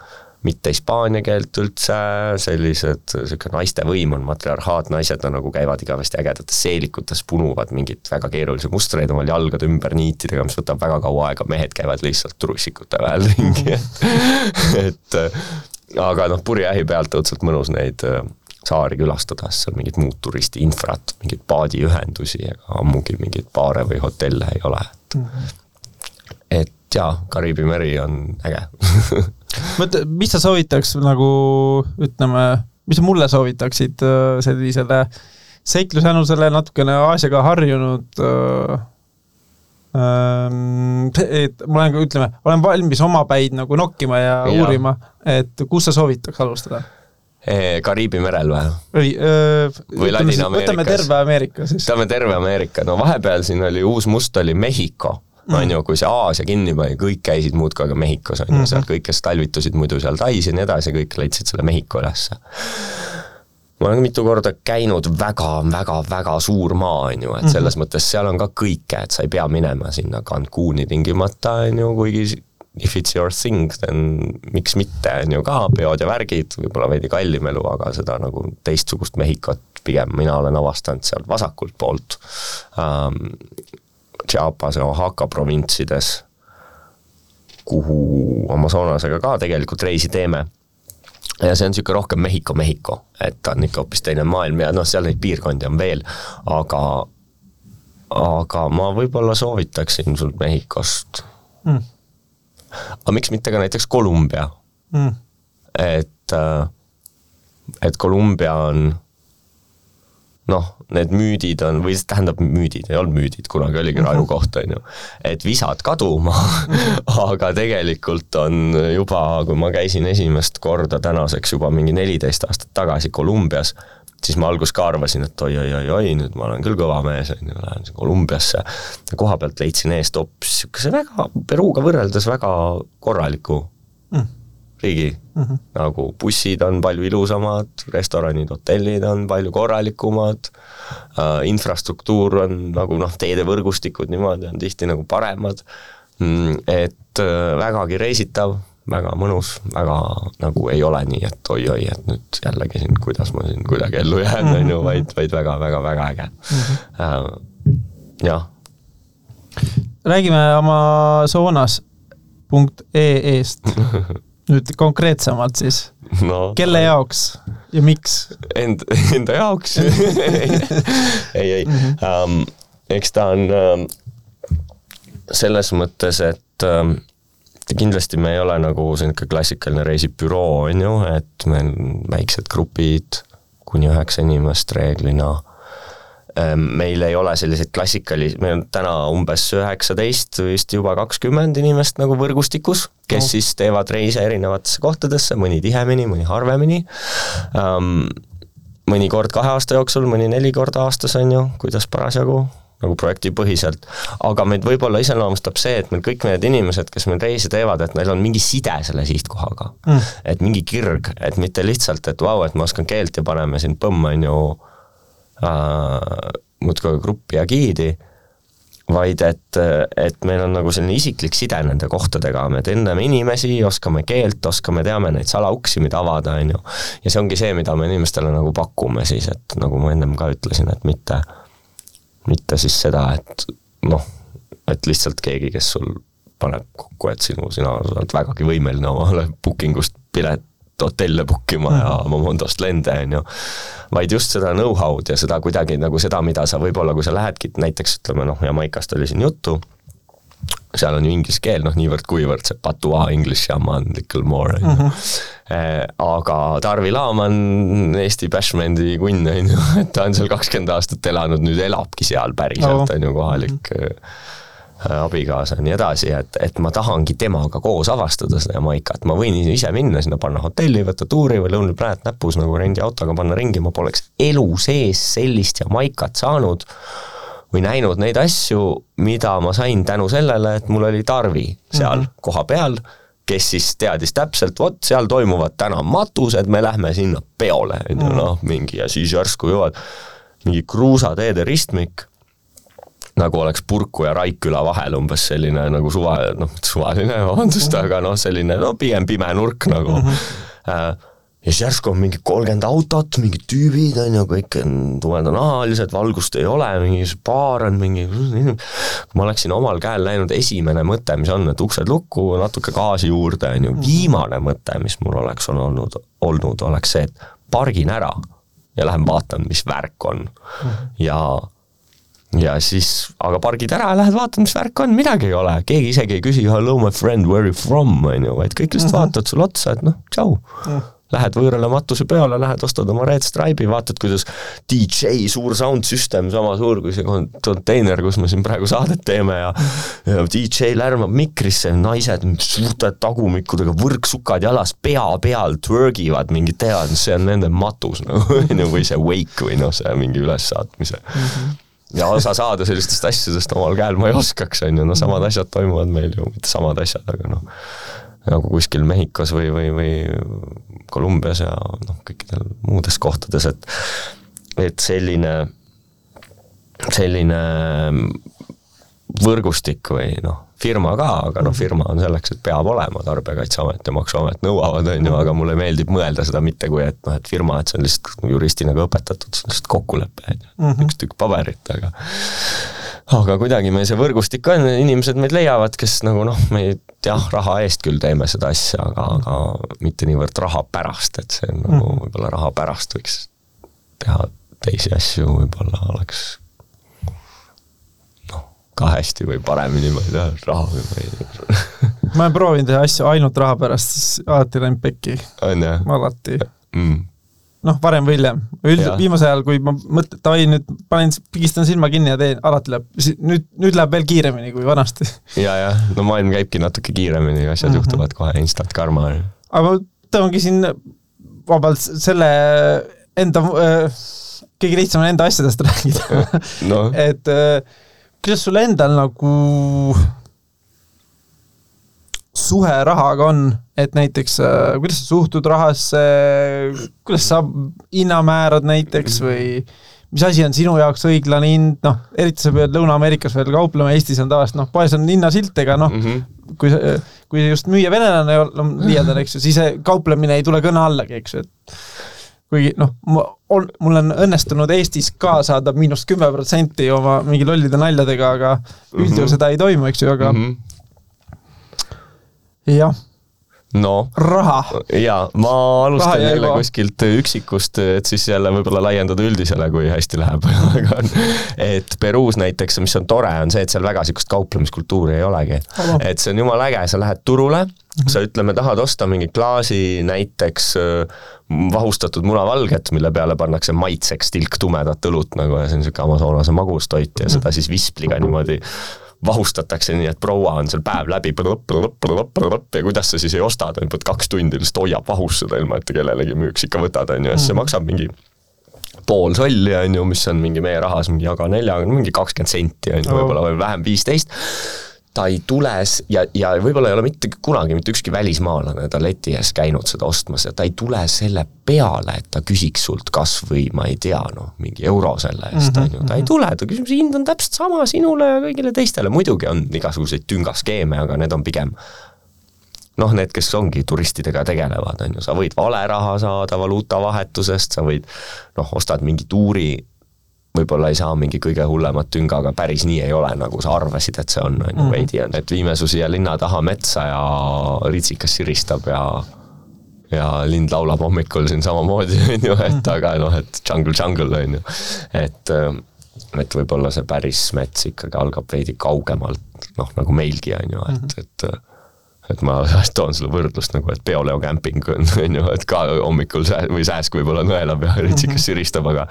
mitte hispaania keelt üldse, sellised, niisugune naiste võim on matriarhaat, naised on nagu käivad igavesti ägedates seelikutes, punuvad mingeid väga keerulisi mustreid omal jalgade ümber niitidega, mis võtab väga kaua aega, mehed käivad lihtsalt trussikute vahel ringi, et aga noh, purjeähi pealt õudselt mõnus neid äh, saari külastada, sest seal mingit muud turisti infrat, mingeid paadiühendusi ega ammugi mingeid baare või hotelle ei ole, et mm -hmm. et jaa, Kariibi meri on äge mõtle, mis sa soovitaks nagu ütleme, mis sa mulle soovitaksid äh, sellisele seiklusanusele natukene Aasiaga harjunud äh, et ma olen ütleme, olen valmis omapäid nagu nokkima ja, ja. uurima, et kus sa soovitaks alustada? Kariibi merel või? või, või Ladina-Ameerikas? võtame terve Ameerika siis. võtame terve Ameerika, no vahepeal siin oli uus must oli Mehhiko mm., on ju, kui see Aasia kinni pani, kõik käisid muudkui aga Mehhikos, on ju, seal kõik, kes talvitusid muidu seal Tais ja nii edasi, kõik leidsid selle Mehhiko ülesse ma olen mitu korda käinud väga-väga-väga suur maa, on ju, et mhm. selles mm -hmm. mõttes seal on ka kõike, et sa ei pea minema sinna Cancuni tingimata, on ju, kuigi if it's your thing, then miks mitte, on ju ka, peod ja värgid, võib-olla veidi kallim elu, aga seda nagu teistsugust Mehhikot pigem mina olen avastanud sealt vasakult poolt um,. Chiapas ja Oaxaca provintsides, kuhu Amazonasega ka tegelikult reisi teeme ja see on niisugune rohkem Mehhiko, Mehhiko, et ta on ikka hoopis teine maailm ja noh, seal neid piirkondi on veel, aga aga ma võib-olla soovitaksin sul Mehhikost. Mm.. aga miks mitte ka näiteks Kolumbia? Mm.. et, äh, et Kolumbia on noh, need müüdid on, või tähendab müüdid, ei olnud müüdid, kunagi oligi rajukoht, on ju. et visad kaduma aga tegelikult on juba, kui ma käisin esimest korda tänaseks juba mingi neliteist aastat tagasi Kolumbias, siis ma alguses ka arvasin, et oi-oi-oi-oi, nüüd ma olen küll kõva mees, on ju, lähen Kolumbiasse. koha pealt leidsin eest hoopis niisuguse väga, Peruga võrreldes väga korraliku mm riigi mm, -hmm. nagu bussid on palju ilusamad, restoranid, hotellid on palju korralikumad äh,, infrastruktuur on nagu noh, teedevõrgustikud niimoodi on tihti nagu paremad mm,, et äh, vägagi reisitav, väga mõnus, väga nagu ei ole nii, et oi-oi, et nüüd jällegi siin, kuidas ma siin kuidagi ellu jään, on ju, vaid, vaid väga-väga-väga äge mm. -hmm. Äh, jah. räägime oma soonas.ee-st nüüd konkreetsemalt siis. No,, kelle jaoks ja miks? End, enda jaoks. Ei, ei. Mm, -hmm. um, eks ta on um, selles mõttes, et um, kindlasti me ei ole nagu niisugune klassikaline reisibüroo, on ju, et meil väiksed grupid, kuni üheksa inimest reeglina meil ei ole selliseid klassikalisi, meil on täna umbes üheksateist, vist juba kakskümmend inimest nagu võrgustikus, kes no. siis teevad reise erinevatesse kohtadesse, mõni tihemini, mõni harvemini. Um,, mõni kord kahe aasta jooksul, mõni neli korda aastas, on ju, kuidas parasjagu, nagu projektipõhiselt, aga meid võib-olla iseloomustab see, et meil kõik need inimesed, kes meil reise teevad, et neil on mingi side selle sihtkohaga. Mm.. et mingi kirg, et mitte lihtsalt, et vau, et ma oskan keelt ja paneme siin põmm, on ju, äh, muudkui gruppi ja giidi, vaid et, et meil on nagu selline isiklik side nende kohtadega, me tunneme inimesi, oskame keelt, oskame, teame neid salauksi, mida avada, on ju. ja see ongi see, mida me inimestele nagu pakume siis, et nagu ma ennem ka ütlesin, et mitte, mitte siis seda, et noh, et lihtsalt keegi, kes sul paneb kokku, et sinu, sina oled vägagi võimeline omale booking ust pilet hotelle book ima ja. Momondost lende, on ju. vaid just seda know-how'd ja seda kuidagi nagu seda, mida sa võib-olla, kui sa lähedki näiteks ütleme noh, Jamaikast oli siin juttu, seal on ju inglise keel, noh niivõrd-kuivõrd see patois english ja man little more, on ju. Eh, aga Tarvi Laam on Eesti bashbändi kunn, on ju, et ta on seal kakskümmend aastat elanud, nüüd elabki seal päriselt, on ju, kohalik mm -hmm abikaasa ja nii edasi, et, et ma tahangi temaga koos avastada seda Jamaikat, ma võin ise minna sinna, panna hotelli, võtta tuuri või Lonely Planet näpus nagu rendiautoga panna ringi, ma poleks elu sees sellist Jamaikat saanud või näinud neid asju, mida ma sain tänu sellele, et mul oli Tarvi seal mm -hmm. kohapeal, kes siis teadis täpselt, vot seal toimuvad täna matused, me lähme sinna peole, on ju, mhm. noh, mingi ja siis järsku jõuad mingi kruusateede ristmik nagu oleks Purku ja Raikküla vahel umbes selline nagu suva, noh, suvaline, vabandust, aga noh, selline no pigem pime nurk nagu mm. -hmm. ja siis järsku on mingi kolmkümmend autot, mingid tüübid on ju, kõik on tumedanahalised, valgust ei ole, mingi baar on mingi, ma oleksin omal käel läinud, esimene mõte, mis on, et uksed lukku, natuke gaasi juurde, on ju, viimane mõte, mis mul oleks on olnud, olnud, oleks see, et pargin ära ja lähen vaatan, mis värk on. -hmm. ja ja siis, aga pargid ära, lähed vaatad, mis värk on, midagi ei ole, keegi isegi ei küsi hello my friend, where you from, on ju, vaid kõik lihtsalt mm -hmm. vaatavad sulle otsa, et noh, tšau mm. -hmm. Lähed võõrale matusepeole, lähed ostad oma Red Stripe'i, vaatad, kuidas DJ, suur sound system, sama suur kui see konteiner, kus me siin praegu saadet teeme ja ja DJ lärmab mikrisse, naised suurte tagumikudega, võrksukad jalas, pea peal twergivad, mingid teevad, see on nende matus nagu, on ju, või see wake või noh, see mingi ülessaatmise mm. -hmm ja osa saada sellistest asjadest omal käel ma ei oskaks, on ju, no samad asjad toimuvad meil ju, mitte samad asjad, aga noh, nagu kuskil Mehhikos või, või, või Kolumbias ja noh, kõikidel muudes kohtades, et et selline, selline võrgustik või noh, firma ka, aga noh, firma on selleks, et peab olema, Tarbijakaitseamet ja Maksuamet nõuavad, on ju, aga mulle meeldib mõelda seda mitte kui, et noh, et firma, et see on lihtsalt juristina ka õpetatud, see on lihtsalt kokkulepe, on ju, mhm. üks tükk paberit, aga aga kuidagi meil see võrgustik on, inimesed meid leiavad, kes nagu noh, me jah, raha eest küll teeme seda asja, aga, aga mitte niivõrd raha pärast, et see on nagu mhm. võib-olla raha pärast võiks teha teisi asju, võib-olla oleks ka hästi või paremini, ma ei tea, raha või ma ei ma olen proovinud teha asju ainult raha pärast, siis alati läinud pekki. alati mm.. noh, varem või hiljem. üldiselt viimasel ajal, kui ma mõtlen, davai nüüd panen, pigistan silma kinni ja teen, alati läheb, nüüd, nüüd läheb veel kiiremini kui vanasti. ja, jah, no maailm käibki natuke kiiremini, asjad mm -hmm. juhtuvad kohe instant karma. aga ma tõmbangi siin vabalt selle enda äh, kõige lihtsam on enda asjadest rääkida no. et äh, kuidas sul endal nagu suhe rahaga on, et näiteks äh, kuidas sa suhtud rahasse, kuidas sa hinna määrad näiteks või mis asi on sinu jaoks õiglane hind, noh, eriti sa pead Lõuna-Ameerikas veel kauplema, Eestis on tavaliselt noh, poes on hinnasilt, ega noh mm, -hmm. kui, kui just müüja venelane on liialdal, eks ju, siis see kauplemine ei tule kõne allagi, eks ju, et kuigi noh, on, mul on õnnestunud Eestis ka saada miinus kümme protsenti oma mingi lollide naljadega, aga üldjuhul mm -hmm. seda ei toimu, eks ju, aga mm -hmm. jah no raha. jaa, ma alustan jälle kuskilt üksikust, et siis jälle võib-olla laiendada üldisele, kui hästi läheb aga et Peruus näiteks, mis on tore, on see, et seal väga niisugust kauplemiskultuuri ei olegi. et see on jumala äge, sa lähed turule, sa ütleme, tahad osta mingi klaasi näiteks vahustatud munavalget, mille peale pannakse maitseks tilk tumedat õlut nagu ja see on niisugune Amazonase magustoit ja seda siis vispliga niimoodi vahustatakse nii, et proua on seal päev läbi ja kuidas sa siis ei osta, ta pead kaks tundi lihtsalt hoiab vahus seda, ilma et ta kellelegi müüks, ikka võtad, on ju, ja siis see mm. maksab mingi pool solli, on ju, mis on mingi meie rahas mingi jaga neljaga, mingi kakskümmend senti, on ju, võib-olla või vähem, viisteist ta ei tule ja, ja võib-olla ei ole mitte kunagi mitte ükski välismaalane ta leti ees käinud seda ostmas ja ta ei tule selle peale, et ta küsiks sult kas või ma ei tea, noh, mingi euro selle eest, mhm, on ju, ta ei mhm. tule, ta küsib, see hind on täpselt sama sinule ja kõigile teistele, muidugi on igasuguseid tüngaskeeme, aga need on pigem noh, need, kes ongi turistidega tegelevad, on ju, sa võid valeraha saada valuutavahetusest, sa võid noh, ostad mingi tuuri võib-olla ei saa mingi kõige hullemat tünga, aga päris nii ei ole, nagu sa arvasid, et see on, on ju, mhm. veidi on, et viime su siia linna taha metsa ja ritsikas siristab ja ja lind laulab hommikul siin samamoodi, on ju, et mhm. aga noh, et jungle, jungle, on ju. et, et võib-olla see päris mets ikkagi algab veidi kaugemalt, noh, nagu meilgi, on ju, et, mhm. et et ma toon sulle võrdlust nagu, et Peoleo kämping on, on ju, et ka hommikul sää- või sääsk võib-olla nõelab ja ritsikas mhm. siristab, aga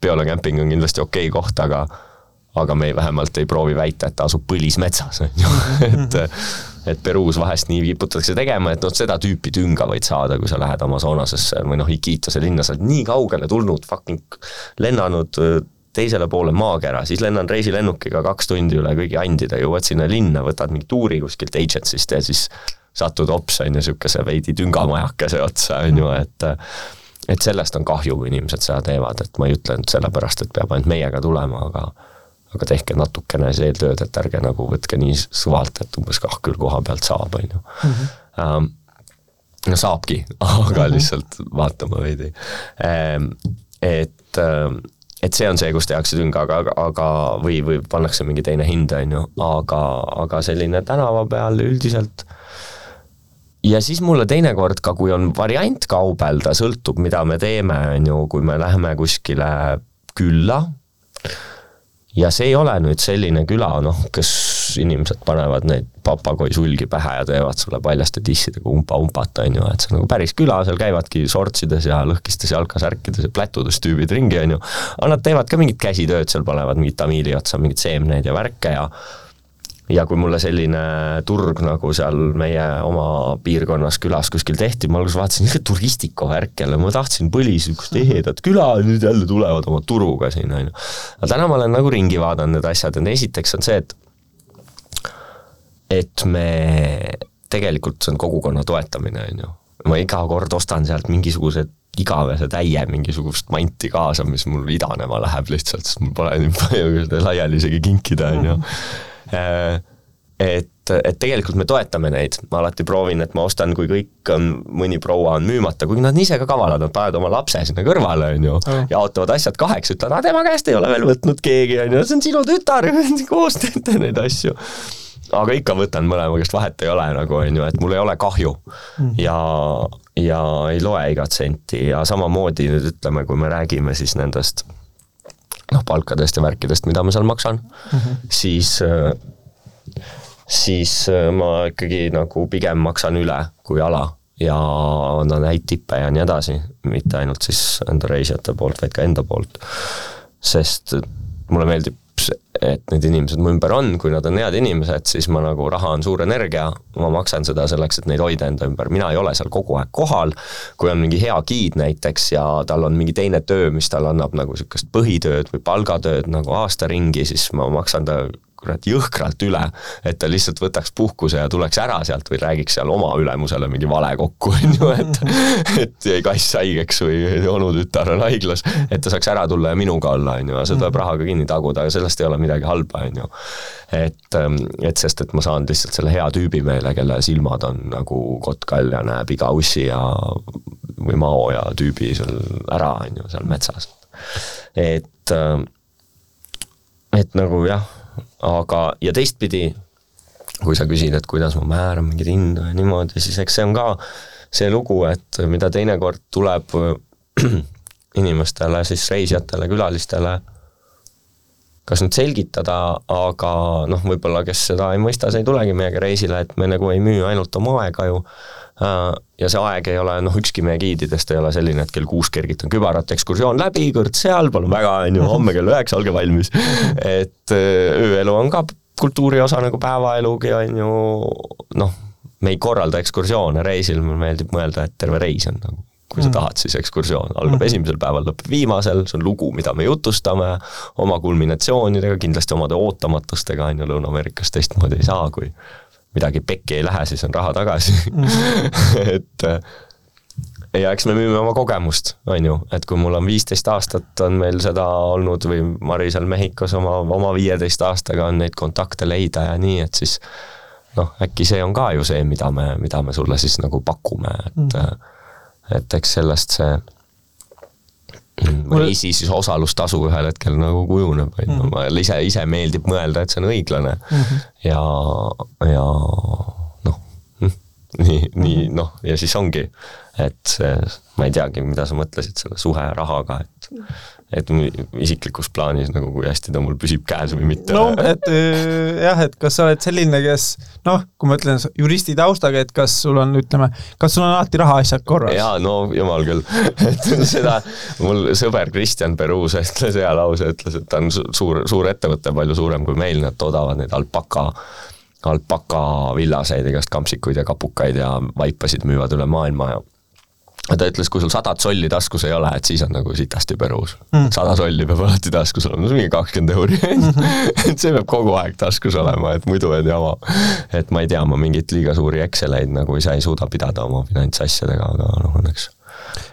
Peoleo kämping on kindlasti okei okay koht, aga aga me ei, vähemalt ei proovi väita, et ta asub põlismetsas, on ju, et et Peruus vahest nii kiputatakse tegema, et noh, seda tüüpi tünga võid saada, kui sa lähed Amazonasesse või noh, Iquitose linna, sa oled nii kaugele tulnud, fucking lennanud teisele poole maakera, siis lennan reisilennukiga kaks tundi üle kõigi andide, jõuad sinna linna, võtad mingi tuuri kuskilt agency'st ja siis satud hops, on ju, niisuguse veidi tüngamajakese otsa, on ju, et et sellest on kahju, kui inimesed seda teevad, et ma ei ütle nüüd sellepärast, et peab ainult meiega tulema, aga aga tehke natukene siis eeltööd, et ärge nagu võtke nii süvalt, et umbes kah küll koha pealt saab, on ju. Mhm. No saabki, aga mhm. lihtsalt vaatama veidi. Et et see on see, kus tehakse tünk, aga, aga või, või pannakse mingi teine hind, on ju, aga, aga selline tänava peal üldiselt. Ja siis mulle teinekord ka, kui on variant kaubelda, sõltub, mida me teeme, on ju, kui me läheme kuskile külla ja see ei ole nüüd selline küla, noh, kes inimesed panevad neid papagoisulgi pähe ja teevad sulle paljaste tissidega umpa-umpat, on ju, et see on nagu päris küla, seal käivadki sortsides ja lõhkistes jalkasärkides ja plätudes tüübid ringi, on ju. aga nad teevad ka mingit käsitööd, seal panevad mingit tamiili otsa mingeid seemneid ja värke ja ja kui mulle selline turg nagu seal meie oma piirkonnas külas kuskil tehti, ma alguses vaatasin, niisugune turistiko värk jälle, ma tahtsin põlis niisugust ehedat küla nüüd jälle tulevad oma turuga siin, on ju. aga täna ma olen nagu ringi vaadanud need asjad, et esiteks on see, et et me, tegelikult see on kogukonna toetamine, on ju. ma iga kord ostan sealt mingisugused igavese täie mingisugust manti kaasa, mis mul idanema läheb lihtsalt, sest mul pole nii palju laiali isegi kinkida, on ju et, et tegelikult me toetame neid, ma alati proovin, et ma ostan, kui kõik on, mõni proua on müümata, kuigi nad on ise ka kavalad, nad panevad oma lapse sinna kõrvale, on ju, jaotavad asjad kaheks, ütlevad, tema käest ei ole veel võtnud keegi, on ju, see on sinu tütar, koos teete neid asju. Aga ikka võtan mõlema käest, vahet ei ole nagu on ju, et mul ei ole kahju. Mm. ja, ja ei loe igat senti. Ja samamoodi nüüd ütleme, kui me räägime siis nendest noh, palkadest ja värkidest, mida ma seal maksan mm, -hmm. siis siis ma ikkagi nagu pigem maksan üle kui ala ja annan häid tippe ja nii edasi, mitte ainult siis enda reisijate poolt, vaid ka enda poolt. sest mulle meeldib et need inimesed mu ümber on, kui nad on head inimesed, siis ma nagu, raha on suur energia, ma maksan seda selleks, et neid hoida enda ümber, mina ei ole seal kogu aeg kohal, kui on mingi hea giid näiteks ja tal on mingi teine töö, mis talle annab nagu niisugust põhitööd või palgatööd nagu aasta ringi, siis ma maksan ta kurat jõhkralt üle, et ta lihtsalt võtaks puhkuse ja tuleks ära sealt või räägiks seal oma ülemusele mingi vale kokku, on ju, et et jäi kass haigeks või onutütar on haiglas, et ta saaks ära tulla ja minuga olla, on ju, ja see tuleb rahaga kinni taguda ja sellest ei ole midagi halba, on ju. et, ähm, et sest, et ma saan lihtsalt selle hea tüübi meele, kelle silmad on nagu kotkal ja näeb iga ussi ja või mao ja tüübi seal ära, on ju, seal metsas. et ähm, et nagu jah, aga, ja teistpidi, kui sa küsid, et kuidas ma määran mingeid hindu ja niimoodi, siis eks see on ka see lugu, et mida teinekord tuleb inimestele, siis reisijatele, külalistele kas nüüd selgitada, aga noh, võib-olla kes seda ei mõista, see ei tulegi meiega reisile, et me nagu ei müü ainult oma aega ju, ja see aeg ei ole, noh, ükski meie giididest ei ole selline, et kell kuus kergitan kübarat, ekskursioon läbi, kõrts seal, palun väga, on ju, homme kell üheksa, olge valmis. et äh, ööelu on ka kultuuri osa nagu päevaelugi, on ju, noh, me ei korralda ekskursioone reisil, mulle meeldib mõelda, et terve reis on nagu kui sa mm. tahad, siis ekskursioon algab mm. esimesel päeval, lõpeb viimasel, see on lugu, mida me jutustame, oma kulminatsioonidega, kindlasti omade ootamatustega, on ju, Lõuna-Ameerikas teistmoodi ei saa, kui midagi pekki ei lähe, siis on raha tagasi. -hmm. et äh, ja eks me müüme oma kogemust, on ju, et kui mul on viisteist aastat, on meil seda olnud või Mari seal Mehhikos oma, oma viieteist aastaga on neid kontakte leida ja nii, et siis noh, äkki see on ka ju see, mida me, mida me sulle siis nagu pakume, et mm. et eks sellest see või siis, osalustasu ühel hetkel nagu kujuneb, on ju, mhm. mulle ise, ise meeldib mõelda, et see on õiglane mm. -hmm. ja, ja noh, nii, nii noh, ja siis ongi, et see, ma ei teagi, mida sa mõtlesid selle suhe rahaga, et et isiklikus plaanis nagu kui hästi ta mul püsib käes või mitte. no et äh, jah, et kas sa oled selline, kes noh, kui ma ütlen juristi taustaga, et kas sul on, ütleme, kas sul on alati rahaasjad korras? jaa, no jumal küll, et seda mul sõber Kristjan Peruus ütles hea lause, ütles, et ta on suur, suur ettevõte, palju suurem kui meil, nad toodavad neid alpaka alpaka villaseid, igast kampsikuid ja kapukaid ja vaipasid müüvad üle maailma ja ta ütles, kui sul sadat solli taskus ei ole, et siis on nagu sitasti perus mm.. sada solli peab alati taskus olema, see on mingi kakskümmend euri et see peab kogu aeg taskus olema, et muidu on jama. et ma ei tea, ma mingeid liiga suuri Exceleid nagu ise ei suuda pidada oma finantsasjadega, aga noh, õnneks.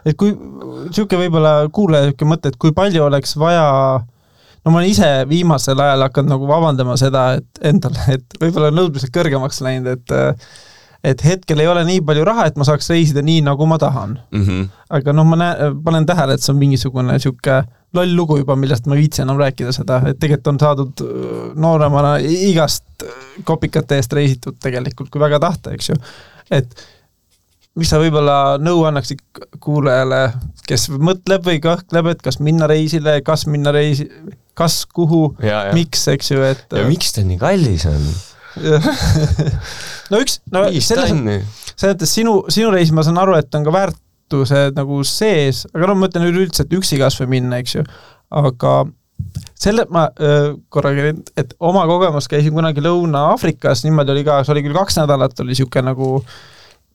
et kui, niisugune võib-olla kuulaja niisugune mõte, et kui palju oleks vaja no ma olen ise viimasel ajal hakanud nagu vabandama seda, et endale, et võib-olla nõudmised kõrgemaks läinud, et et hetkel ei ole nii palju raha, et ma saaks reisida nii, nagu ma tahan mm. -hmm. aga noh, ma näen, panen tähele, et see on mingisugune niisugune loll lugu juba, millest ma ei viitsi enam rääkida seda, et tegelikult on saadud äh, nooremana igast äh, kopikate eest reisitud tegelikult, kui väga tahta, eks ju. et mis sa võib-olla nõu annaksid kuulajale, kes mõtleb või kõhkleb, et kas minna reisile, kas minna reisi, kas, kuhu, miks, eks ju, et ja miks ta nii kallis on? no üks, no selles, selles mõttes sinu, sinu reis, ma saan aru, et on ka väärtused nagu sees, aga no ma mõtlen üleüldse, et üksi kas või minna, eks ju, aga selle ma korraga, et oma kogemus käisin kunagi Lõuna-Aafrikas, niimoodi oli ka, see oli küll kaks nädalat, oli niisugune nagu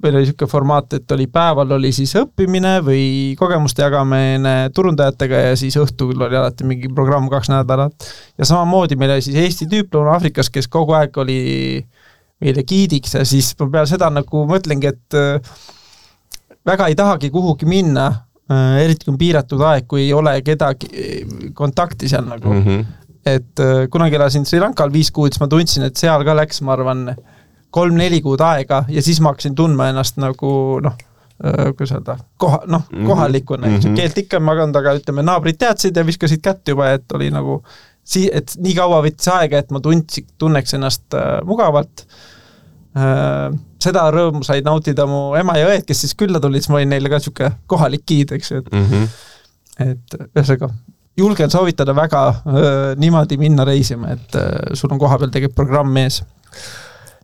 meil oli niisugune formaat, et oli päeval oli siis õppimine või kogemuste jagamine turundajatega ja siis õhtul oli alati mingi programm kaks nädalat. ja samamoodi meil oli siis Eesti tüüp Lõuna-Aafrikas, kes kogu aeg oli meile giidiks ja siis ma peale seda nagu mõtlengi, et äh, väga ei tahagi kuhugi minna, äh, eriti kui on piiratud aeg, kui ei ole kedagi äh, kontakti seal nagu mm. -hmm. et kunagi elasin Sri Lankal viis kuud, siis ma tundsin, et seal ka läks, ma arvan, kolm-neli kuud aega ja siis ma hakkasin tundma ennast nagu noh, kuidas öelda, koha, noh, mhm. kohalikuna mm, -hmm. keelt ikka ei maganud, aga ütleme, naabrid teadsid ja viskasid kätt juba, et oli nagu sii-, et nii kaua võttis aega, et ma tundsin, tunneks ennast äh, mugavalt äh,. seda rõõmu said nautida mu ema ja õed, kes siis külla tulid, siis ma olin neile ka niisugune kohalik giid, eks ju, et mm -hmm. et ühesõnaga, julgen soovitada väga äh, niimoodi minna reisima, et äh, sul on kohapeal tegelikult programm ees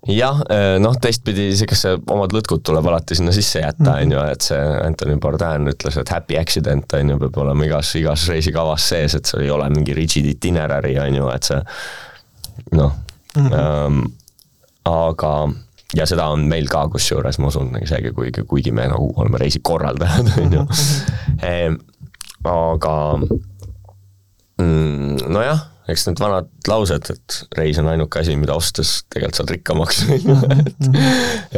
jah, eh, noh, teistpidi siukese omad lõtkud tuleb alati sinna sisse jätta, mhm. on ju, et see Anthony Bourdain ütles, et happy accident on ju, peab olema igas, igas reisikavas sees, et seal ei ole mingi rigid itinerary on ju, et see noh mm -hmm. ähm,, aga ja seda on meil ka, kusjuures ma usun, isegi kuigi, kuigi me nagu oleme reisikorraldajad, on ju. Mhm. Ehm, aga mm, nojah eks need vanad laused, et reis on ainuke asi, mida ostes tegelikult saad rikkamaks, on ju,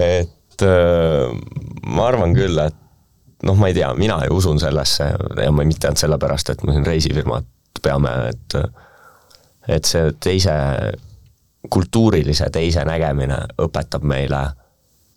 et et äh, ma arvan küll, et noh, ma ei tea, mina ju usun sellesse ja ma mitte ainult sellepärast, et me siin reisifirmat peame, et et see teise, kultuurilise teise nägemine õpetab meile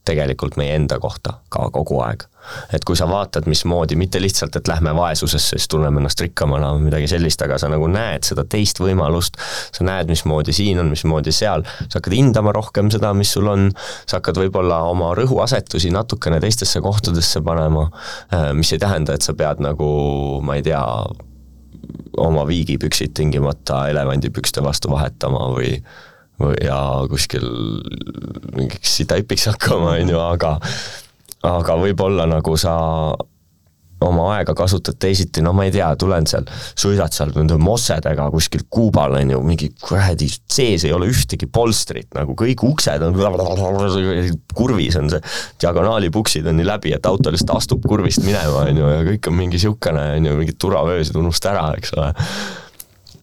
tegelikult meie enda kohta ka kogu aeg. et kui sa vaatad, mismoodi, mitte lihtsalt, et lähme vaesusesse, siis tunneme ennast rikkamana või midagi sellist, aga sa nagu näed seda teist võimalust, sa näed, mismoodi siin on, mismoodi seal, sa hakkad hindama rohkem seda, mis sul on, sa hakkad võib-olla oma rõhuasetusi natukene teistesse kohtadesse panema, äh, mis ei tähenda, et sa pead nagu, ma ei tea, oma viigipüksid tingimata elevandipükste vastu vahetama või või ja kuskil mingiks taipiks hakkama, on ju, aga aga võib-olla nagu sa oma aega kasutad teisiti, no ma ei tea, tulen seal, sõidad seal nende mossedega kuskil Kuubal, on ju, mingi kuradi, sees ei ole ühtegi polstrit, nagu kõik uksed on kurvis on see, diagonaalipuksid on nii läbi, et auto lihtsalt astub kurvist minema, on ju, ja kõik on mingi niisugune, on ju, mingid turvavöösid unusta ära, eks ole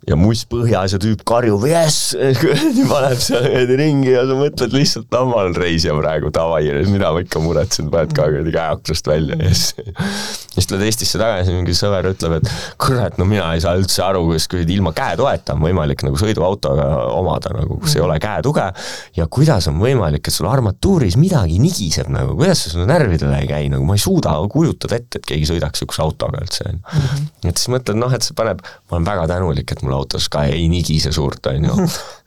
ja muss põhjas ja tüüp karjub jess, paneb seal ringi ja sa mõtled lihtsalt, no ma olen reisija praegu, davai, mida ma ikka muretsen, paned ka kuradi käe aknast välja, jess. siis tuled Eestisse tagasi, mingi sõber ütleb, et kurat, no mina ei saa üldse aru, kuidas kuradi ilma käetoeta on võimalik nagu sõiduautoga omada nagu, kus ei ole käetuge ja kuidas on võimalik, et sul armatuuris midagi nigiseb nagu, kuidas see sulle närvidele ei käi, nagu ma ei suuda kujutada ette, et keegi sõidaks niisuguse autoga üldse, on ju. Mhm. et siis mõtled, noh, et see paneb, ma olen väga tänulik, et mul mul autos ka ei nigise suurt, on ju.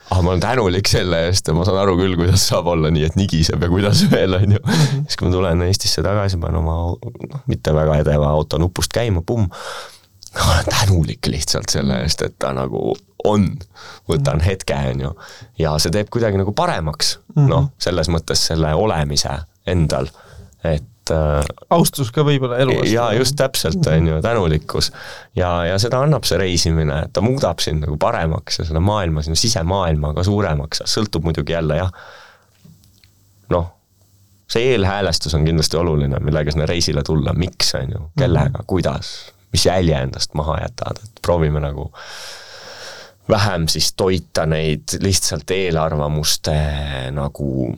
aga ma olen tänulik selle eest ja ma saan aru küll, kuidas saab olla nii, et nigiseb ja kuidas veel, on ju. siis, kui ma tulen Eestisse tagasi, panen oma noh, mitte väga edeva auto nupust käima, pumm, ma olen tänulik lihtsalt selle eest, et ta nagu on, võtan hetke, on ju, ja see teeb kuidagi nagu paremaks, noh, selles mõttes selle olemise endal, et et äh, austus ka võib-olla elu vastu. jaa, just täpselt, on ju, tänulikkus. ja, ja seda annab see reisimine, et ta muudab sind nagu paremaks ja seda maailma, sinu sisemaailma ka suuremaks, sõltub muidugi jälle jah, noh, see eelhäälestus on kindlasti oluline, millega sinna reisile tulla, miks, on ju, kellega -hmm. kuidas, mis jälje endast maha jätad, et proovime nagu vähem siis toita neid lihtsalt eelarvamuste nagu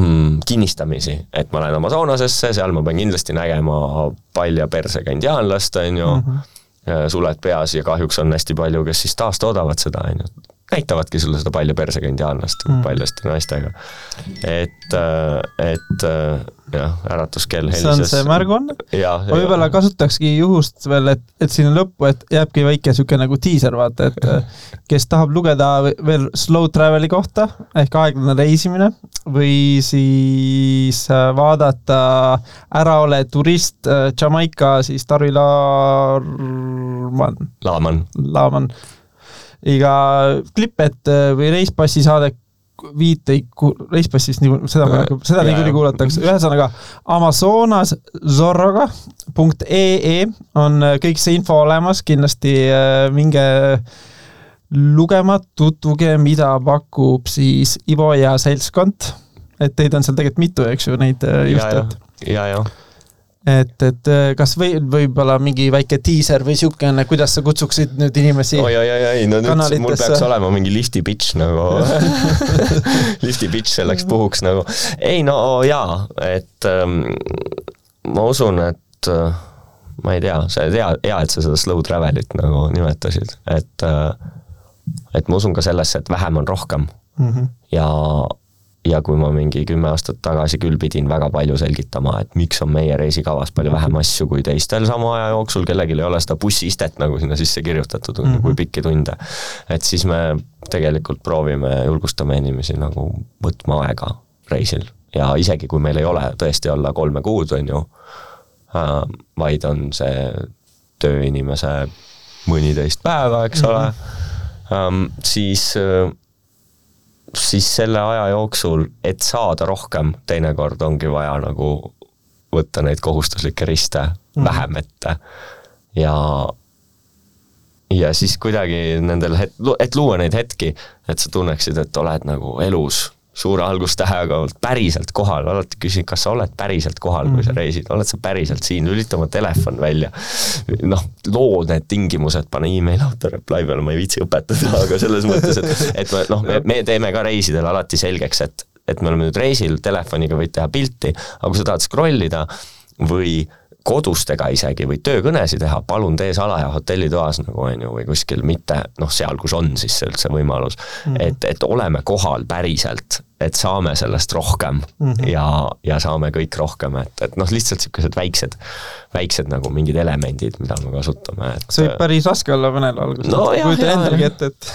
mm, kinnistamisi, et ma lähen Amazonasesse, seal ma pean kindlasti nägema palja persega indiaanlast, on ju mm, -hmm. suled peas ja kahjuks on hästi palju, kes siis taastoodavad seda, on ju, näitavadki sulle seda palja persega indiaanlast mm. paljaste naistega. et, et jah, äratuskell helises. see on see märguanne. võib-olla kasutakski juhust veel, et, et sinna lõppu, et jääbki väike niisugune nagu diiser, vaata, et kes tahab lugeda veel slow travel'i kohta ehk aeglane reisimine või siis äh, vaadata Ära ole turist, äh, Jamaica siis Tarvi Laarman. Laaman. Laaman. Iga klipp, et äh, või reispassi saade viiteid reispassist, nii, seda ma ei hakka, seda niikuinii kuulatakse, ühesõnaga Amazonas Zorroga punkt ee on äh, kõik see info olemas, kindlasti äh, minge lugema, tutvuge, mida pakub siis Ivo ja seltskond. et teid on seal tegelikult mitu, eks ju, neid äh, just, et. ja, ja et, et äh, kas või võib-olla mingi väike diiser või niisugune, kuidas sa kutsuksid nüüd inimesi oi, oi, oi, oi, no nüüd mul peaks olema mingi lifti pitch nagu lifti pitch selleks puhuks nagu. ei no jaa, et ähm, ma usun, et äh, ma ei tea, see hea, hea, et sa seda slow travel'it nagu nimetasid, et äh, et ma usun ka sellesse, et vähem on rohkem mm. -hmm. ja ja kui ma mingi kümme aastat tagasi küll pidin väga palju selgitama, et miks on meie reisikavas palju vähem asju kui teistel sama aja jooksul, kellelgi ei ole seda bussiistet nagu sinna sisse kirjutatud mm, -hmm. kui pikki tunde. et siis me tegelikult proovime, julgustame inimesi nagu võtma aega reisil ja isegi, kui meil ei ole tõesti olla kolme kuud, on ju äh,, vaid on see tööinimese mõniteist päeva, eks mm -hmm. ole ähm,, siis äh, siis selle aja jooksul, et saada rohkem, teinekord ongi vaja nagu võtta neid kohustuslikke riste mm vähem ette. Ja ja siis kuidagi nendel het-, et luua neid hetki, et sa tunneksid, et oled nagu elus suure algustähega, päriselt kohal, alati küsin, kas sa oled päriselt kohal, kui sa Mhm. reisid, oled sa päriselt siin, lülita oma telefon välja. noh, loo need tingimused, pane email auto reply peale, ma ei viitsi õpetada, aga selles mõttes, et, et me noh, me teeme ka reisidel alati selgeks, et, et me oleme nüüd reisil, telefoniga võid teha pilti, aga kui sa tahad scroll ida või kodustega isegi võid töökõnesid teha, palun tee salaja hotellitoas nagu on ju, või kuskil mitte noh, seal, kus on siis see üldse võimalus mm. -hmm. et, et oleme kohal päriselt, et saame sellest rohkem mm -hmm. ja, ja saame kõik rohkem, et, et noh, lihtsalt niisugused väiksed, väiksed nagu mingid elemendid, mida me kasutame, et see võib päris raske olla mõnel alguses No kujutan jah, endalgi ette, et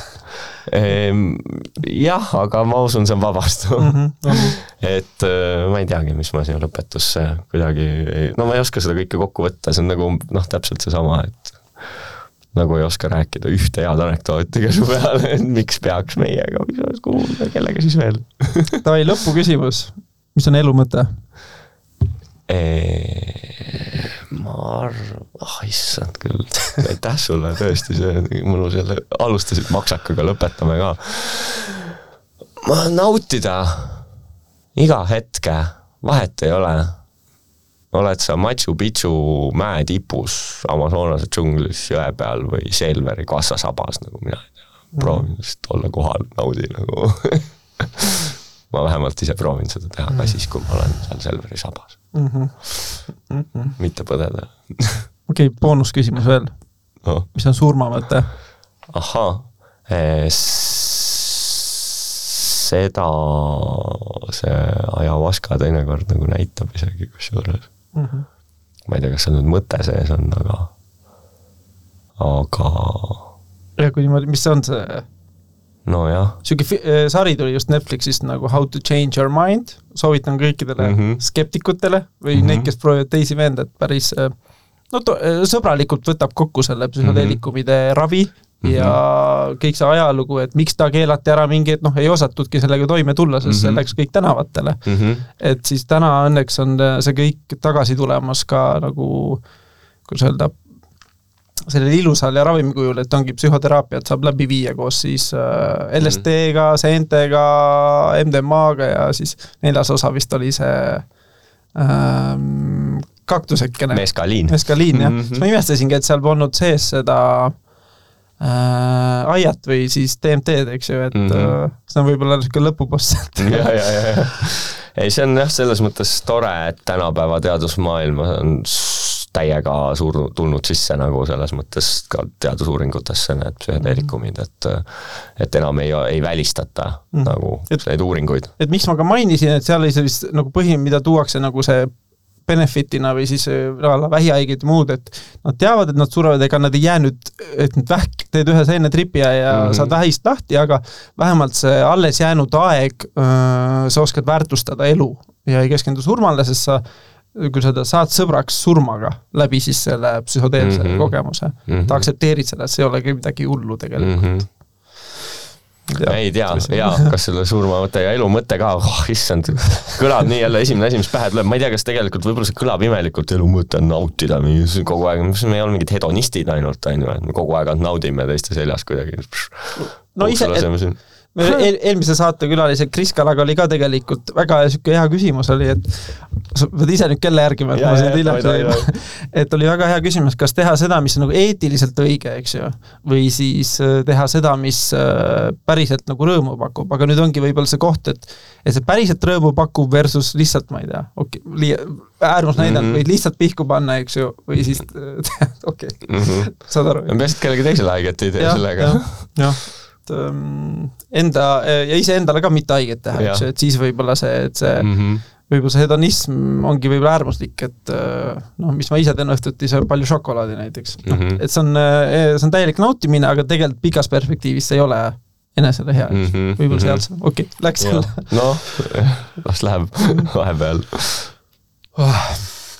jah, aga ma usun, see on vabastav mm. Mhm, mhm. et äh, ma ei teagi, mis ma siia lõpetusse kuidagi, no ma ei oska seda kõike kokku võtta, see on nagu noh, täpselt seesama, et nagu ei oska rääkida ühte head anekdooti käsu peale, et miks peaks meiega, kuhu, kellega siis veel davai, lõpuküsimus, mis on elu mõte? Ma arvan, ah issand küll, aitäh sulle tõesti, see mõnus jälle, alustasid maksakaga, lõpetame ka. ma nautida iga hetke, vahet ei ole. oled sa Machu Picchu mäe tipus Amazonase džunglis jõe peal või Selveri kassasabas, nagu mina ei tea, proovin lihtsalt olla kohal, naudi nagu ma vähemalt ise proovin seda teha ka siis, kui ma olen seal Selveri sabas mm. -hmm. mitte põdeda. okei okay,, boonusküsimus veel noh, mis on surmamõte? ahhaa, seda see ayahuasca teinekord nagu näitab isegi kusjuures mm. -hmm. ma ei tea, kas seal nüüd mõte sees on, aga, aga ja kui niimoodi, mis see on see, nojah, sihuke äh, sari tuli just Netflixist nagu How to change your mind, soovitan kõikidele mm Mhm. -hmm. skeptikutele või mm Mhm. -hmm. neid, kes proovivad teisi veenda, et päris äh, no to, äh, sõbralikult võtab kokku selle psühhedeelikumide mm -hmm. ravi Mhm. ja kõik see ajalugu, et miks ta keelati ära mingi, et noh, ei osatudki sellega toime tulla, sest mm -hmm. see Mhm. läks kõik tänavatele. mm -hmm. et siis täna õnneks on see kõik tagasi tulemas ka nagu, kuidas öelda, sellel ilusal ja ravimi kujul, et ongi psühhoteraapiat saab läbi viia koos siis äh, LSD-ga, seentega, MDMA-ga ja siis neljas osa vist oli see ähm, kaktusekene. meskaliin. meskaliin jah mm, Mhm. -hmm. siis ma imestasingi, et seal polnud sees seda äh, aiat või siis DMT-d, eks ju, et mm Mhm. -hmm. see on võib-olla niisugune lõpuboss ja, ja, ja, ja ei, see on jah, selles mõttes tore, et tänapäeva teadusmaailm on täiega suur, tulnud sisse nagu selles mõttes ka teadusuuringutesse need psühhedeelikumid, et et enam ei, ei välistata mm. nagu Et- neid uuringuid. et miks ma ka mainisin, et seal oli sellist nagu põhi, mida tuuakse nagu see benefit'ina või siis äh, vähihaiged ja muud, et nad teavad, et nad surevad, ega nad ei jää nüüd, et nüüd vähk, teed ühe seenetripi ja, ja mm Mhm. -hmm. saad vähist lahti, aga vähemalt see alles jäänud aeg, sa oskad väärtustada elu ja ei keskendu surmale, sest sa kui seda saad sõbraks surmaga läbi siis selle psühhodeelse mm. -hmm. kogemuse mm. -hmm. ta aktsepteerid seda, see ei olegi midagi hullu tegelikult mm. -hmm ei tea, jaa, kas selle surma mõte ja elu mõte ka, oh issand, kõlab nii jälle esimene asi, mis pähe tuleb, ma ei tea, kas tegelikult võib-olla see kõlab imelikult, elu mõte on nautida kogu aeg, me ei ole mingid hedonistid ainult, on ju, et me kogu aeg ainult naudime teiste seljas kuidagi. no ise, et me eel, eelmise saate külalise Kris Kalaga oli ka tegelikult väga niisugune hea küsimus oli, et sa pead ise nüüd kella järgima, et Ja, ma sind hiljem sain. et oli väga hea küsimus, kas teha seda, mis on nagu eetiliselt õige, eks ju, või siis äh, teha seda, mis äh, päriselt nagu rõõmu pakub, aga nüüd ongi võib-olla see koht, et et see päriselt rõõmu pakub versus lihtsalt, ma ei tea, okei okay,, äärmusnäidend mm. -hmm. võid lihtsalt pihku panna, eks ju, või siis okei okay. mm, -hmm. saad aru? peaasi, et kellelegi teisele haiget ei tee sellega. jah, et ähm, enda ja iseendale ka mitte haiget teha, eks ju, et siis võib-olla see, et see mm Mhm. -hmm. võib-olla see hedonism ongi võib-olla äärmuslik, et äh, noh, mis ma ise teen õhtuti, söön palju šokolaadi näiteks mm. Mhm. -hmm. et see on, see on täielik nautimine, aga tegelikult pikas perspektiivis see ei ole enesele hea mm -hmm., võib-olla sealt see, okei okay,, läks jälle. noh, las läheb vahepeal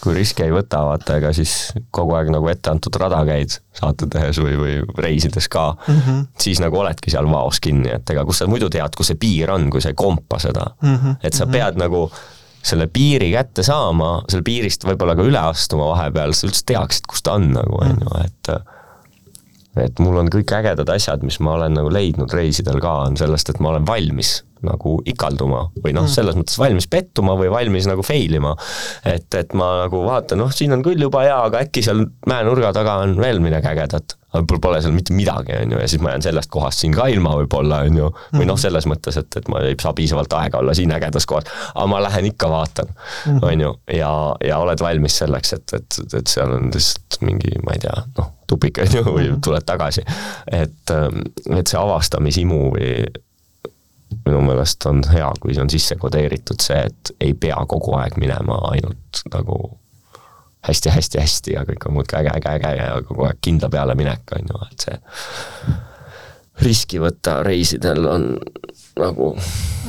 kui riske ei võta, vaata, ega siis kogu aeg nagu etteantud rada käid saate tehes või, või reisides ka mm, -hmm. siis nagu oledki seal vaos kinni, et ega kus sa muidu tead, kus see piir on, kui sa ei kompa seda mm. -hmm. et sa pead nagu selle piiri kätte saama, selle piirist võib-olla ka üle astuma vahepeal, sa üldse teaksid, kus ta on nagu, on ju, et et mul on kõik ägedad asjad, mis ma olen nagu leidnud reisidel ka, on sellest, et ma olen valmis nagu ikalduma või noh, selles mõttes valmis pettuma või valmis nagu fail ima. et, et ma nagu vaatan, noh, siin on küll juba hea, aga äkki seal mäenurga taga on veel midagi ägedat. Võib-olla pole seal mitte midagi, on ju, ja siis ma jään sellest kohast siin ka ilma võib-olla, on ju. või noh, selles mõttes, et, et ma ei saa piisavalt aega olla siin ägedas kohas, aga ma lähen ikka vaatan, on ju, ja, ja oled valmis selleks, et, et, et seal on lihtsalt mingi, ma ei tea, noh, tupik, on ju, või tuled tagasi. et, et see avastamishimu või minu meelest on hea, kui see on sisse kodeeritud see, et ei pea kogu aeg minema ainult nagu hästi-hästi-hästi ja kõik on muudkui äge, äge, äge ja kogu aeg kindla peale minek, on ju, et see riski võtta reisidel on nagu,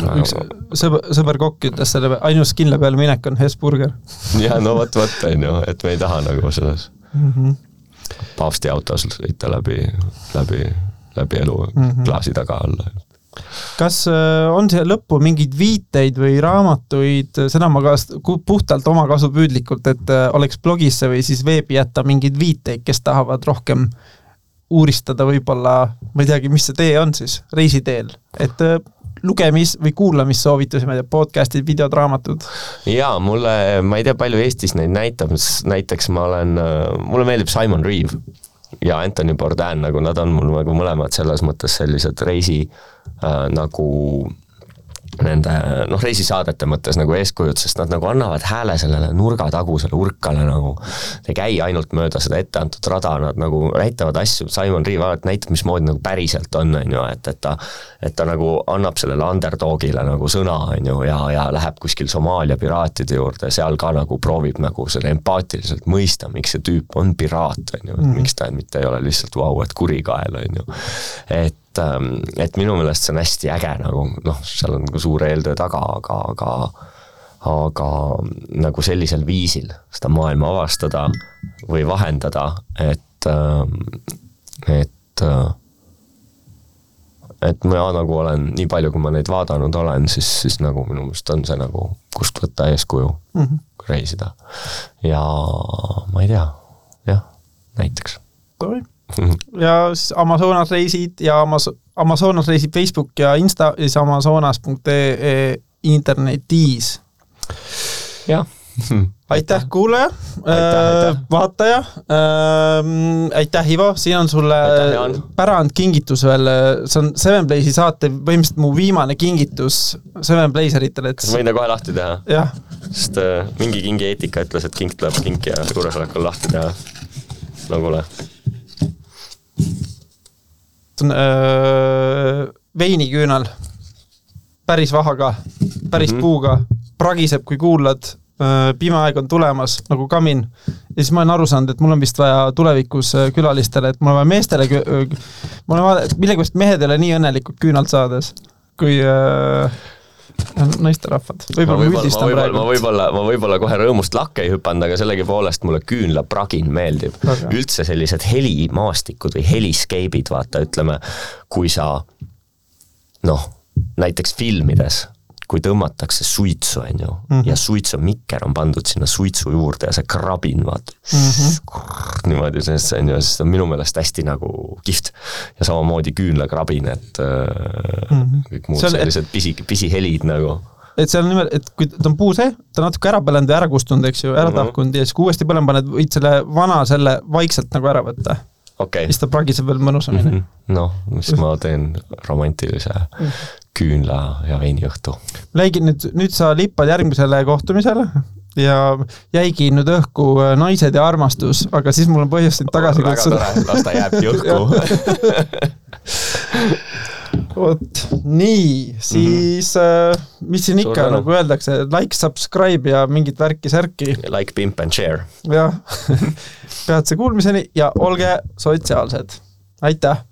nagu üks sõber, sõber kokk ütles selle, ainus kindla peale minek on Hesburger. ja no vot, vot on ju, et me ei taha nagu selles mm -hmm. paavsti autos sõita läbi, läbi, läbi elu mm -hmm. klaasi taga olla kas äh, on siia lõppu mingeid viiteid või raamatuid, seda ma ka puhtalt omakasupüüdlikult, et äh, oleks blogisse või siis veebi jätta mingeid viiteid, kes tahavad rohkem uuristada võib-olla, ma ei teagi, mis see tee on siis, reisiteel, et äh, lugemis- või kuulamissoovitusi, ma ei tea, podcast'id, videod, raamatud? jaa, mulle, ma ei tea, palju Eestis neid näitab, näiteks ma olen, mulle meeldib Simon Reeve ja Anthony Bourdain, nagu nad on mul nagu mõlemad selles mõttes sellised reisi äh, nagu nende noh, reisisaadete mõttes nagu eeskujud, sest nad nagu annavad hääle sellele nurgatagusele urkale nagu. ei käi ainult mööda seda etteantud rada, nad nagu näitavad asju, Simon Reeve alati näitab, mismoodi nagu päriselt on, on ju, et, et ta et ta nagu annab sellele underdogile nagu sõna, on ju, ja, ja läheb kuskil Somaalia piraatide juurde, seal ka nagu proovib nagu selle empaatiliselt mõista, miks see tüüp on piraat, on ju, et mm. miks ta mitte ei ole lihtsalt vau, et kurikael, on ju. et et, ähm, et minu meelest see on hästi äge nagu noh, seal on nagu suur eeltöö taga, aga, aga aga nagu sellisel viisil seda maailma avastada või vahendada, et, ähm, et äh, et ma nagu olen, nii palju, kui ma neid vaadanud olen, siis, siis nagu minu meelest on see nagu, kust võtta eeskuju mm, -hmm. reisida. ja ma ei tea, jah, näiteks ja siis Amazonas reisid ja Amaz-, Amazonas reisib Facebook ja Insta ja siis amazonas.ee internetis. jah aitäh, kuulaja, äh, vaataja ähm,, aitäh, Ivo, siin on sulle pärandkingitus veel, see on Seven Blaze'i saate põhimõtteliselt mu viimane kingitus Seven Blazeritele, et kas võin ta kohe lahti teha? jah. sest äh, mingi kingi eetika ütles, et king tuleb kink ja juuresolekul lahti teha. no kuule on öö, veiniküünal, päris vahaga, päris mm -hmm. puuga, pragiseb, kui kuulad, pime aeg on tulemas nagu kamin. ja siis ma olen aru saanud, et mul on vist vaja tulevikus külalistele, et mul on vaja meestele, mul on vaja, millegipärast mehed ei ole nii õnnelikud küünalt saades, kui äh, naisterahvad. võib-olla ma praegu. ma võib-olla, ma võib-olla kohe rõõmust lakke ei hüpanud, aga sellegipoolest mulle küünlapragin meeldib okay.. üldse sellised helimaastikud või heliskeibid, vaata, ütleme, kui sa noh, näiteks filmides kui tõmmatakse suitsu, on ju mm, -hmm. ja suitsumikker on pandud sinna suitsu juurde ja see krabin, vaata mm. -hmm. niimoodi, sest see on ju, see on minu meelest hästi nagu kihvt. ja samamoodi küünlakrabin, et mm -hmm. kõik muud on, sellised et... pisi, pisihelid nagu et seal niimoodi, et kui ta on puu see, ta natuke ära põlenud või ära kustunud, eks ju, ära mm -hmm. tahkunud ja siis kui uuesti põlema paned, võid selle vana selle vaikselt nagu ära võtta okay.. siis ta pragiseb veel mõnusamini mm -hmm.. noh, siis ma teen romantilise küünla ja veiniõhtu. Läigi nüüd, nüüd sa lippad järgmisele kohtumisele ja jäigi nüüd õhku äh, naised ja armastus, aga siis mul on põhjust sind tagasi kutsuda. las ta jääbki õhku vot nii, siis mm -hmm. mis siin ikka nagu öeldakse, like, subscribe ja mingit värki-särki. Like, pimp and share. jah peatse kuulmiseni ja olge sotsiaalsed, aitäh